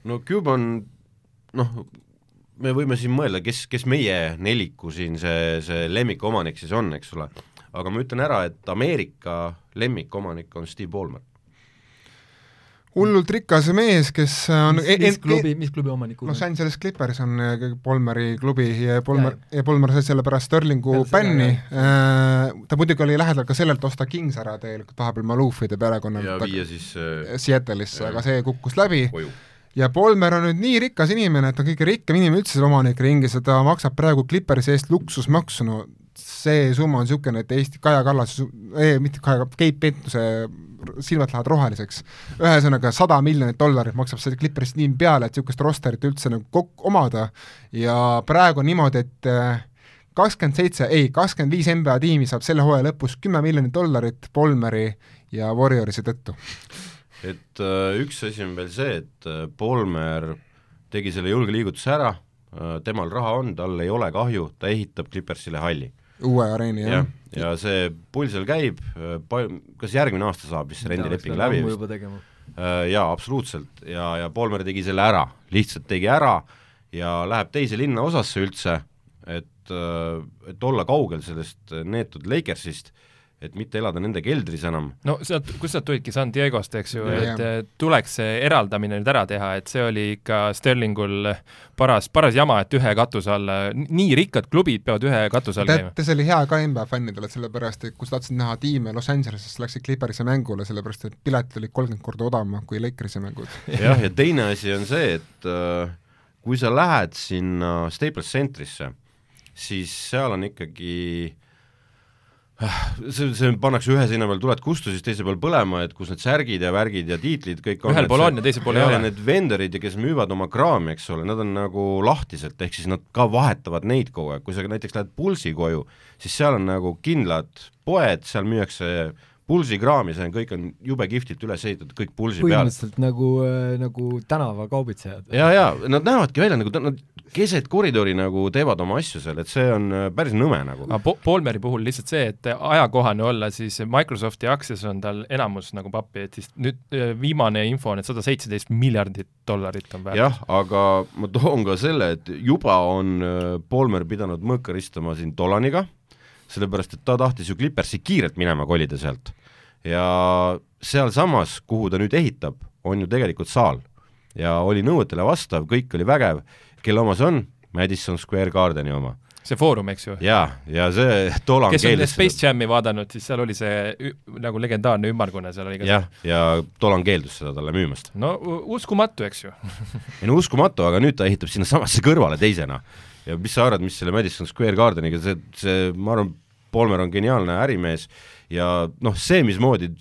no Cuban noh, me võime siin mõelda, kes, kes meie neliku siin see, see lemmikomanik siis on, eks ole, aga ma ütlen ära, et Ameerika lemmikomanik on Steve Ballmer. hullult rikas mees, kes on mis, mis klubi, mis klubi omanik Los Angeles Clippers on äh, Polmeri klubi ja Polmer, ja Polmer sai selle pärast Sterlingu bänni, ta muidugi oli lähedal ka sellelt osta Kings ära tegelikult vahepeal Maloufide perekonnalt ja viia siis äh, Seattle'isse, aga see kukkus läbi. koju. Ja Polmer on nüüd nii rikas inimene, et ta on kõige rikkam inimene üldse seal omanike ringis ja ta maksab praegu Clippersi eest luksusmaksu, no see summa on niisugune, et Eesti Kaja Kallas, ei mitte Kaja, Keit Pentuse silmad lähevad roheliseks. ühesõnaga, sada miljonit dollarit maksab see Clippers tiim peale, et niisugust rosterit üldse nagu kokku omada ja praegu on niimoodi, et kakskümmend seitse, ei, kakskümmend viis NBA tiimi saab selle hooaja lõpus kümme miljonit dollarit Polmeri ja Warriorsi tõttu. Et äh, üks asi on veel see, et äh, Polmer tegi selle julge liigutuse ära äh,, temal raha on, tal ei ole kahju, ta ehitab Clippersile halli. uue areeni, jah jah, ja see pull seal käib, pal-, kas järgmine aasta saab vist see rendileping läbi vist? Äh, jaa, absoluutselt, ja, ja Polmer tegi selle ära, lihtsalt tegi ära ja läheb teise linnaosasse üldse, et, äh, et olla kaugel sellest neetud Lakersist et mitte elada nende keldris enam. no sealt, kust nad tulidki, San Diegost, eks ju, et tuleks see eraldamine nüüd ära teha, et see oli ikka Sterlingul paras, paras jama, et ühe katuse alla, nii rikkad klubid peavad ühe katuse all käima. see oli hea ka NBA fännidele, sellepärast et kui sa tahtsid näha tiime Los Angelesest, läksid Clippersi mängule, sellepärast et piletid olid kolmkümmend korda odavamad kui Lakersi mängud. jah, ja teine asi on see, et äh, kui sa lähed sinna Staples Centrisse, siis seal on ikkagi see, see pannakse ühe seina peal tuled kustu, siis teise peal põlema, et kus need särgid ja värgid ja tiitlid kõik on. ühel pool on ja teisel pool ei ole. need vendorid ja kes müüvad oma kraami, eks ole, nad on nagu lahtiselt, ehk siis nad ka vahetavad neid kogu aeg, kui sa näiteks lähed Pulsi koju, siis seal on nagu kindlad poed, seal müüakse Pulsi kraami, see on, kõik on jube kihvtilt üles ehitatud, kõik Pulsi peal põhimõtteliselt nagu, nagu tänavakaubitsejad. ja, ja nad näevadki välja nagu, nad keset koridori nagu teevad oma asju seal, et see on äh, päris nõme nagu. aga Po-, Polmeri puhul lihtsalt see, et ajakohane olla, siis Microsofti aktsias on tal enamus nagu pappi, et siis nüüd äh, viimane info on, et sada seitseteist miljardit dollarit on väärt. jah, aga ma toon ka selle, et juba on äh, Polmer pidanud mõõka ristama siin Dolaniga, sellepärast et ta tahtis ju Clippersi kiirelt minema kolida sealt. ja sealsamas, kuhu ta nüüd ehitab, on ju tegelikult saal. ja oli nõuetele vastav, kõik oli vägev, kelle oma see on? Madison Square Gardeni oma. see Foorum, eks ju. jaa, ja see Dolan kes on Space Jam'i vaadanud, siis seal oli see nagu legendaarne ümmargune, seal oli ka jah, ja Dolan keeldus seda talle müümast. no uskumatu, eks ju. ei no uskumatu, aga nüüd ta ehitab sinnasamasse kõrvale teisena. Ja mis sa arvad, mis selle Madison Square Gardeniga, see, see, ma arvan, Palmer on geniaalne ärimees ja noh, see, mismoodi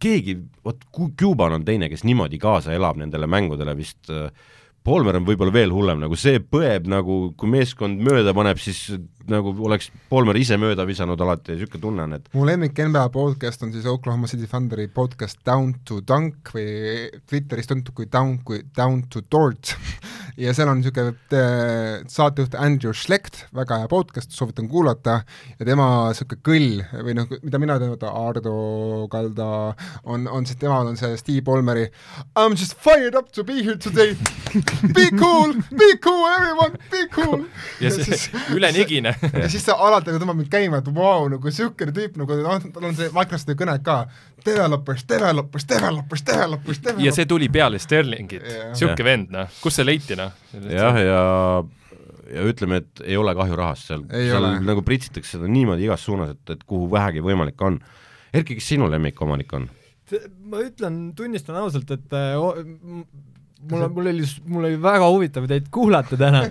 keegi, vot Cu- Cuban on teine, kes niimoodi kaasa elab nendele mängudele vist äh, Palmer on võib-olla veel hullem, nagu see põeb nagu, kui meeskond mööda paneb, siis nagu oleks Palmer ise mööda visanud alati, niisugune tunne on, et mu lemmik NBA podcast on siis Oklahoma City Thunderi podcast Down to Dunk või Twitteris tuntud kui Down, kui Down to Dort ja seal on niisugune äh, saatejuht Andrew Schlecht, väga hea podcast, soovitan kuulata, ja tema niisugune kõll või noh, mida mina tean, vaata Ardo Kalda, on, on see, temal on see Steve Ballmeri I m just fired up to be here today, be cool, be cool everyone, be cool. Ja see ülenigine. ja siis sa alati tõmbab mind käima, et vau, nagu niisugune tüüp nagu noh, tal on see Microsofti kõne ka, developers, developers, developers, developers, developers. ja see tuli peale Sterlingit Jah. sihuke vend, noh, kust see leiti, noh? jah, ja ja ütleme, et ei ole kahju rahast seal, seal ole. nagu pritsitakse seda niimoodi igas suunas, et, et kuhu vähegi võimalik on. Erki, kes sinu lemmikomanik on? ma ütlen, tunnistan ausalt, et äh, mul on, mul oli, mul oli väga huvitav teid kuulata täna,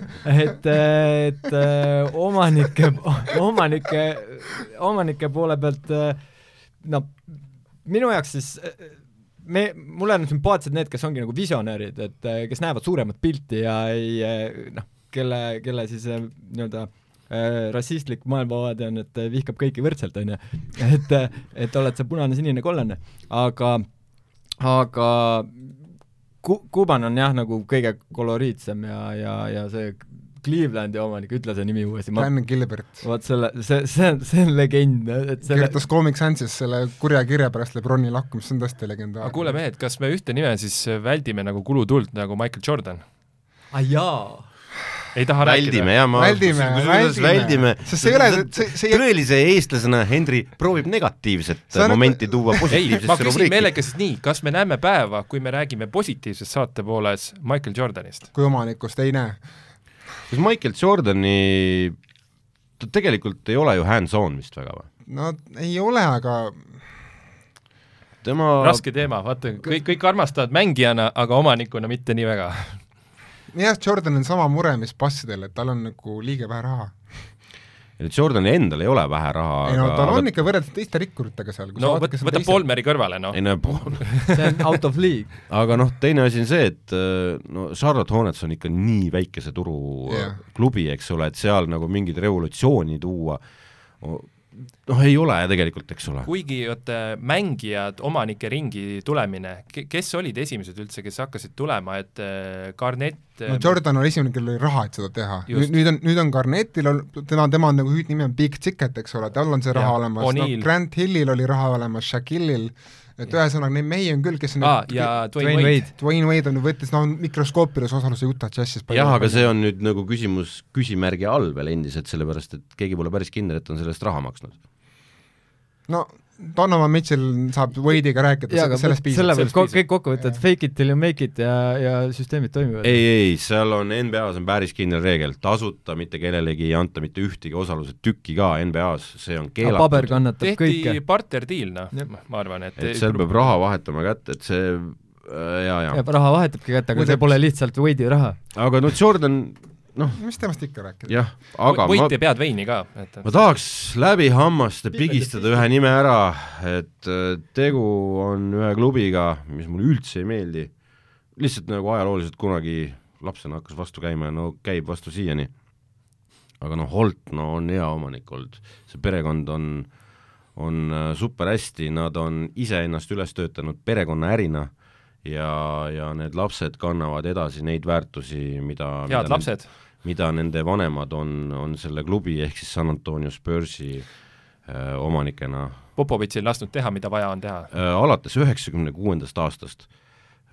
et, et äh, omanike, omanike, omanike poole pealt äh, no minu jaoks siis äh, me, mulle on sümpaatsed need, kes ongi nagu visionäärid, et äh, kes näevad suuremat pilti ja ei äh, noh, kelle, kelle siis nii-öelda rassistlik maailmavaade on, et vihkab kõiki võrdselt, on ju. et, et oled sa punane, sinine, kollane, aga, aga Ku-, Kuban on jah, nagu kõige koloriitsem ja, ja, ja see Clevelandi omanik, ütle see nimi uuesti, ma Dan Gilbert vot selle, see, see on, see on legend, et selle kirjutas Comic Sansis selle kurja kirja pärast Lebroni lahkumist, see on tõesti aga legendaarne. kuule mehed, kas me ühte nime siis väldime nagu kulutuld nagu Michael Jordan? ah jaa, ei taha väldime rääkida? ja ma Väldime, kusjuures väldime. Sest see ei ole- see- see tõelise eestlasena Henri proovib negatiivset oled- momenti tuua ei, ma positiivsesse küsin rubriiki. meelega siis nii, kas me näeme päeva, kui me räägime positiivses saate pooles Michael Jordanist? kui omanikust ei näe. Kas Michael Jordani, ta tegelikult ei ole ju hands-on vist väga või? no ei ole, aga tema raske teema, vaata, kõik, kõik armastavad mängijana, aga omanikuna mitte nii väga. jah, Jordan on sama mure, mis passidel, et tal on nagu liiga vähe raha. Nüüd Jordanil endal ei ole vähe raha, ei no tal aga on ikka võrreldes teiste rikkuritega seal. no võt-, võta Polmeri kõrvale, noh. ei no pool see on out of league. aga noh, teine asi on see, et äh, no Charlotte Hornets on ikka nii väikese turu yeah. klubi, eks ole, et seal nagu mingit revolutsiooni tuua noh, ei ole tegelikult, eks ole. kuigi vot mängijad, omanike ringi tulemine, kes olid esimesed üldse, kes hakkasid tulema, et äh, Garnett no äh, Jordan oli esimene, kellel oli raha, et seda teha. nüüd, nüüd on, nüüd on Garnettil, tema, tema on nagu hüüdnimi on Big Ticket, eks ole, tal on see raha ja, olemas, no Grant Hillil oli raha olemas, Shaquillil, et ühesõnaga neid mehi on küll, kes on ah, ja Dwayne Wade. Dwayne Wade on, võttis noh, mikroskoopilise osaluse Utah Jazzis jah, aga see on nüüd nagu küsimus küsimärgi all veel endiselt, sellepärast et keegi pole päris kindel, et on selle eest raha maksnud. No Donovan Mitchell saab Wade'iga rääkida, sellest piisab. selle võib kõik kokku võtta, et fake it till you make it ja, ja süsteemid toimivad. ei, ei, seal on NBA-s on päris kindel reegel, tasuta mitte kellelegi ei anta mitte ühtegi osaluse tükki ka NBA-s, see on keelatud. paber kannatab tehti kõike. tehti barter deal, noh, ma arvan, et et seal peab raha vahetama kätte, et see äh, ja, ja. ja raha vahetabki kätte, aga see pole lihtsalt Wade'i raha. aga no Jordan noh. mis temast ikka rääkida? jah, aga Võit ma, ja pead veini ka, et ma tahaks läbi hammaste pigistada ühe nime ära, et äh, tegu on ühe klubiga, mis mulle üldse ei meeldi, lihtsalt nagu ajalooliselt kunagi lapsena hakkas vastu käima ja no käib vastu siiani. aga noh, Holt, no on hea omanik olnud, see perekond on, on äh, super hästi, nad on iseennast üles töötanud perekonnaärina ja, ja need lapsed kannavad edasi neid väärtusi, mida head mida lapsed? Mida nende vanemad on, on selle klubi ehk siis San Antonio Spursi äh, omanikena Popovitšil lasknud teha, mida vaja on teha äh,? Alates üheksakümne kuuendast aastast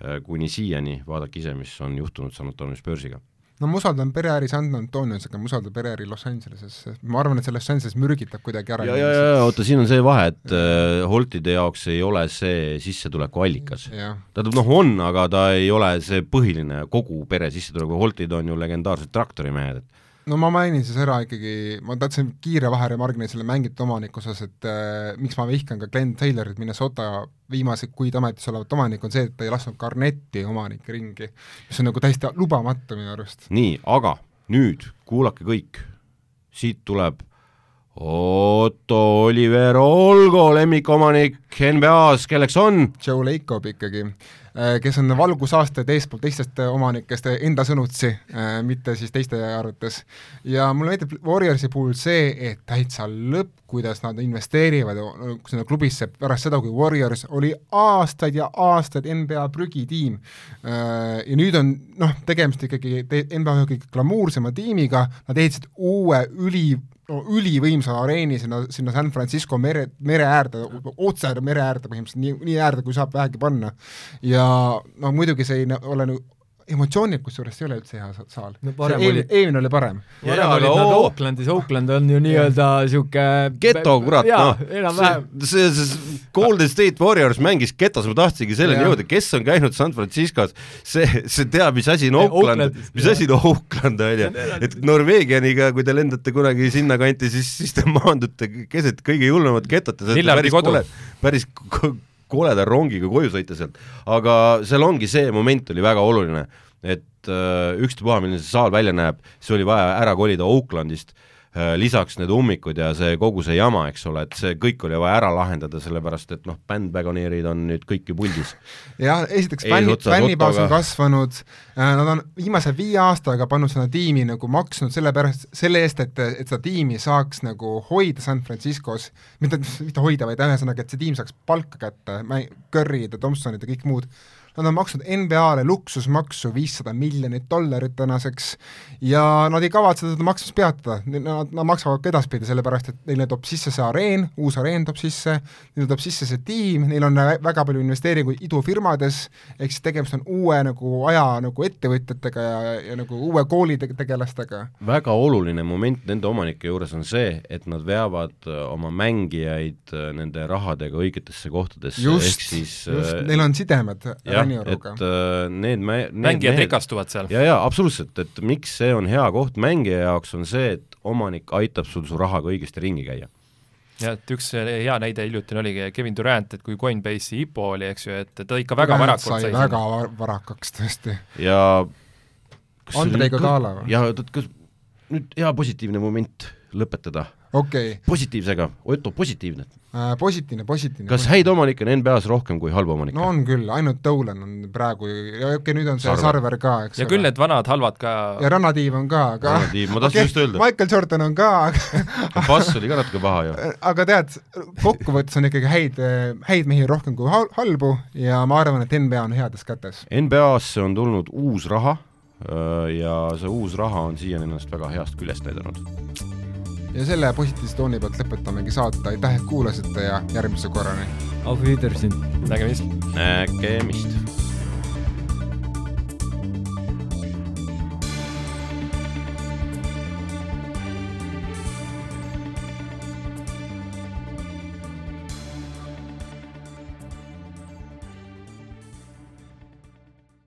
äh, kuni siiani, vaadake ise, mis on juhtunud San Antonio Spursiga no ma usaldan pereäri San Antonios, aga ma usaldan pereäri Los Angeleses, ma arvan, et see Los Angeles mürgitab kuidagi ära. ja, ja, ja oota, siin on see vahe, et äh, Holtide jaoks ei ole see sissetulekuallikas. tähendab, noh, on, aga ta ei ole see põhiline kogu pere sissetulek, Holtid on ju legendaarsed traktorimehed, et no ma mainin siis ära ikkagi, ma tahtsin kiire vaheremargini selle mängijate omaniku osas, et äh, miks ma vihkan ka Glen Taylorit, Minnesota viimaseid kuid ametis olevat omanikku, on see, et ta ei lasknud Garnetti omanikke ringi, mis on nagu täiesti lubamatu minu arust. nii, aga nüüd kuulake kõik, siit tuleb Otto Oliver Olgo lemmikomanik NBA-s, kelleks on? Joe Lacob ikkagi Äh, kes on valgusaasteid eespool teistest omanikest enda sõnutsi, äh, mitte siis teiste arvates. ja mulle meeldib Warriorsi puhul see, et täitsa lõpp, kuidas nad investeerivad sinna klubisse pärast seda, kui Warriors oli aastaid ja aastaid NBA prügitiim. Äh, ja nüüd on noh, tegemist ikkagi NBA ühe kõige glamuursema tiimiga, nad ehitasid uue üli no ülivõimsa areeni sinna, sinna San Francisco mere, mere äärde, otse mere äärde põhimõtteliselt, nii, nii äärde, kui saab vähegi panna. ja no muidugi see ei ole nagu emotsioonid kusjuures ei ole üldse hea saal. No,. eelmine, eelmine oli parem. varem olid nad Oaklandis, Oakland on ju nii-öelda niisugune geto, kurat, noh. see, see, see Golden State Warriors mängis getos, ma tahtsingi selleni jõuda, kes on käinud San Franciscos, see, see teab, mis asi on Oakland, mis asi on Oakland, on ju. et Norveegianiga, kui te lendate kunagi sinnakanti, siis, siis te maandute keset kõige julmemat getot ja saate päris kole, päris koleda rongiga koju sõita sealt, aga seal ongi see moment oli väga oluline, et äh, ükstapuha, milline see saal välja näeb, see oli vaja ära kolida Oaklandist äh,, lisaks need ummikud ja see kogu see jama, eks ole, et see kõik oli vaja ära lahendada, sellepärast et noh, bändvagoneerid on nüüd kõik ju puldis. jah, esiteks fänni, fännibaas on kasvanud. Äh,, nad on viimase viie aastaga pannud seda tiimi nagu maksnud selle pärast, selle eest, et, et seda tiimi saaks nagu hoida San Franciscos, mitte, mitte hoida, vaid ühesõnaga, et see tiim saaks palka kätte, Curry'd ja Thompsonid ja kõik muud Nad on maksnud NBA-le luksusmaksu viissada miljonit dollarit tänaseks ja nad ei kavatse seda maksmist peatada, nad, nad maksavad ka edaspidi, sellepärast et neile toob sisse see areen, uus areen toob sisse, neile toob sisse see tiim, neil on väga palju investeeringuid idufirmades, ehk siis tegemist on uue nagu aja nagu ettevõtjatega ja, ja nagu uue kooli tegelastega. väga oluline moment nende omanike juures on see, et nad veavad äh, oma mängijaid äh, nende rahadega õigetesse kohtadesse, ehk siis just, äh, neil on sidemed. jah, et uh, need mä-, mängijad mehed, rikastuvad seal. jaa, jaa, absoluutselt, et miks see on hea koht mängija jaoks, on see, et omanik aitab sul su rahaga õigesti ringi käia jah, et üks hea näide hiljutine oligi Kevin Durant, et kui Coinbase'i IPO oli, eks ju, et ta ikka väga varakult sai väga sinna. varakaks tõesti. ja Andrei Kodala või? jah, oot, kas nüüd hea positiivne moment lõpetada, okei okay. positiivsega, Otto, positiivne. Äh,, positiivne, positiivne. kas häid omanikke on NBA-s rohkem kui halbu omanikke? no on küll, ainult Dolan on praegu ja okei okay,, nüüd on see Sarver, Sarver ka, eks ja küll need vanad halvad ka ja rannatiiv on ka, aga rannatiiv, ma tahtsin okay, just öelda. Michael Jordan on ka, aga Bass oli ka natuke paha ju. aga tead, kokkuvõttes on ikkagi häid, häid mehi rohkem kui halbu ja ma arvan, et NBA on heades kätes. NBA-sse on tulnud uus raha ja see uus raha on siiani ennast väga heast küljest näidanud ja selle positiivse tooni pealt lõpetamegi saate, aitäh, et kuulasite ja järgmise korrani! Auf Wiedersehen! nägemist! nägemist!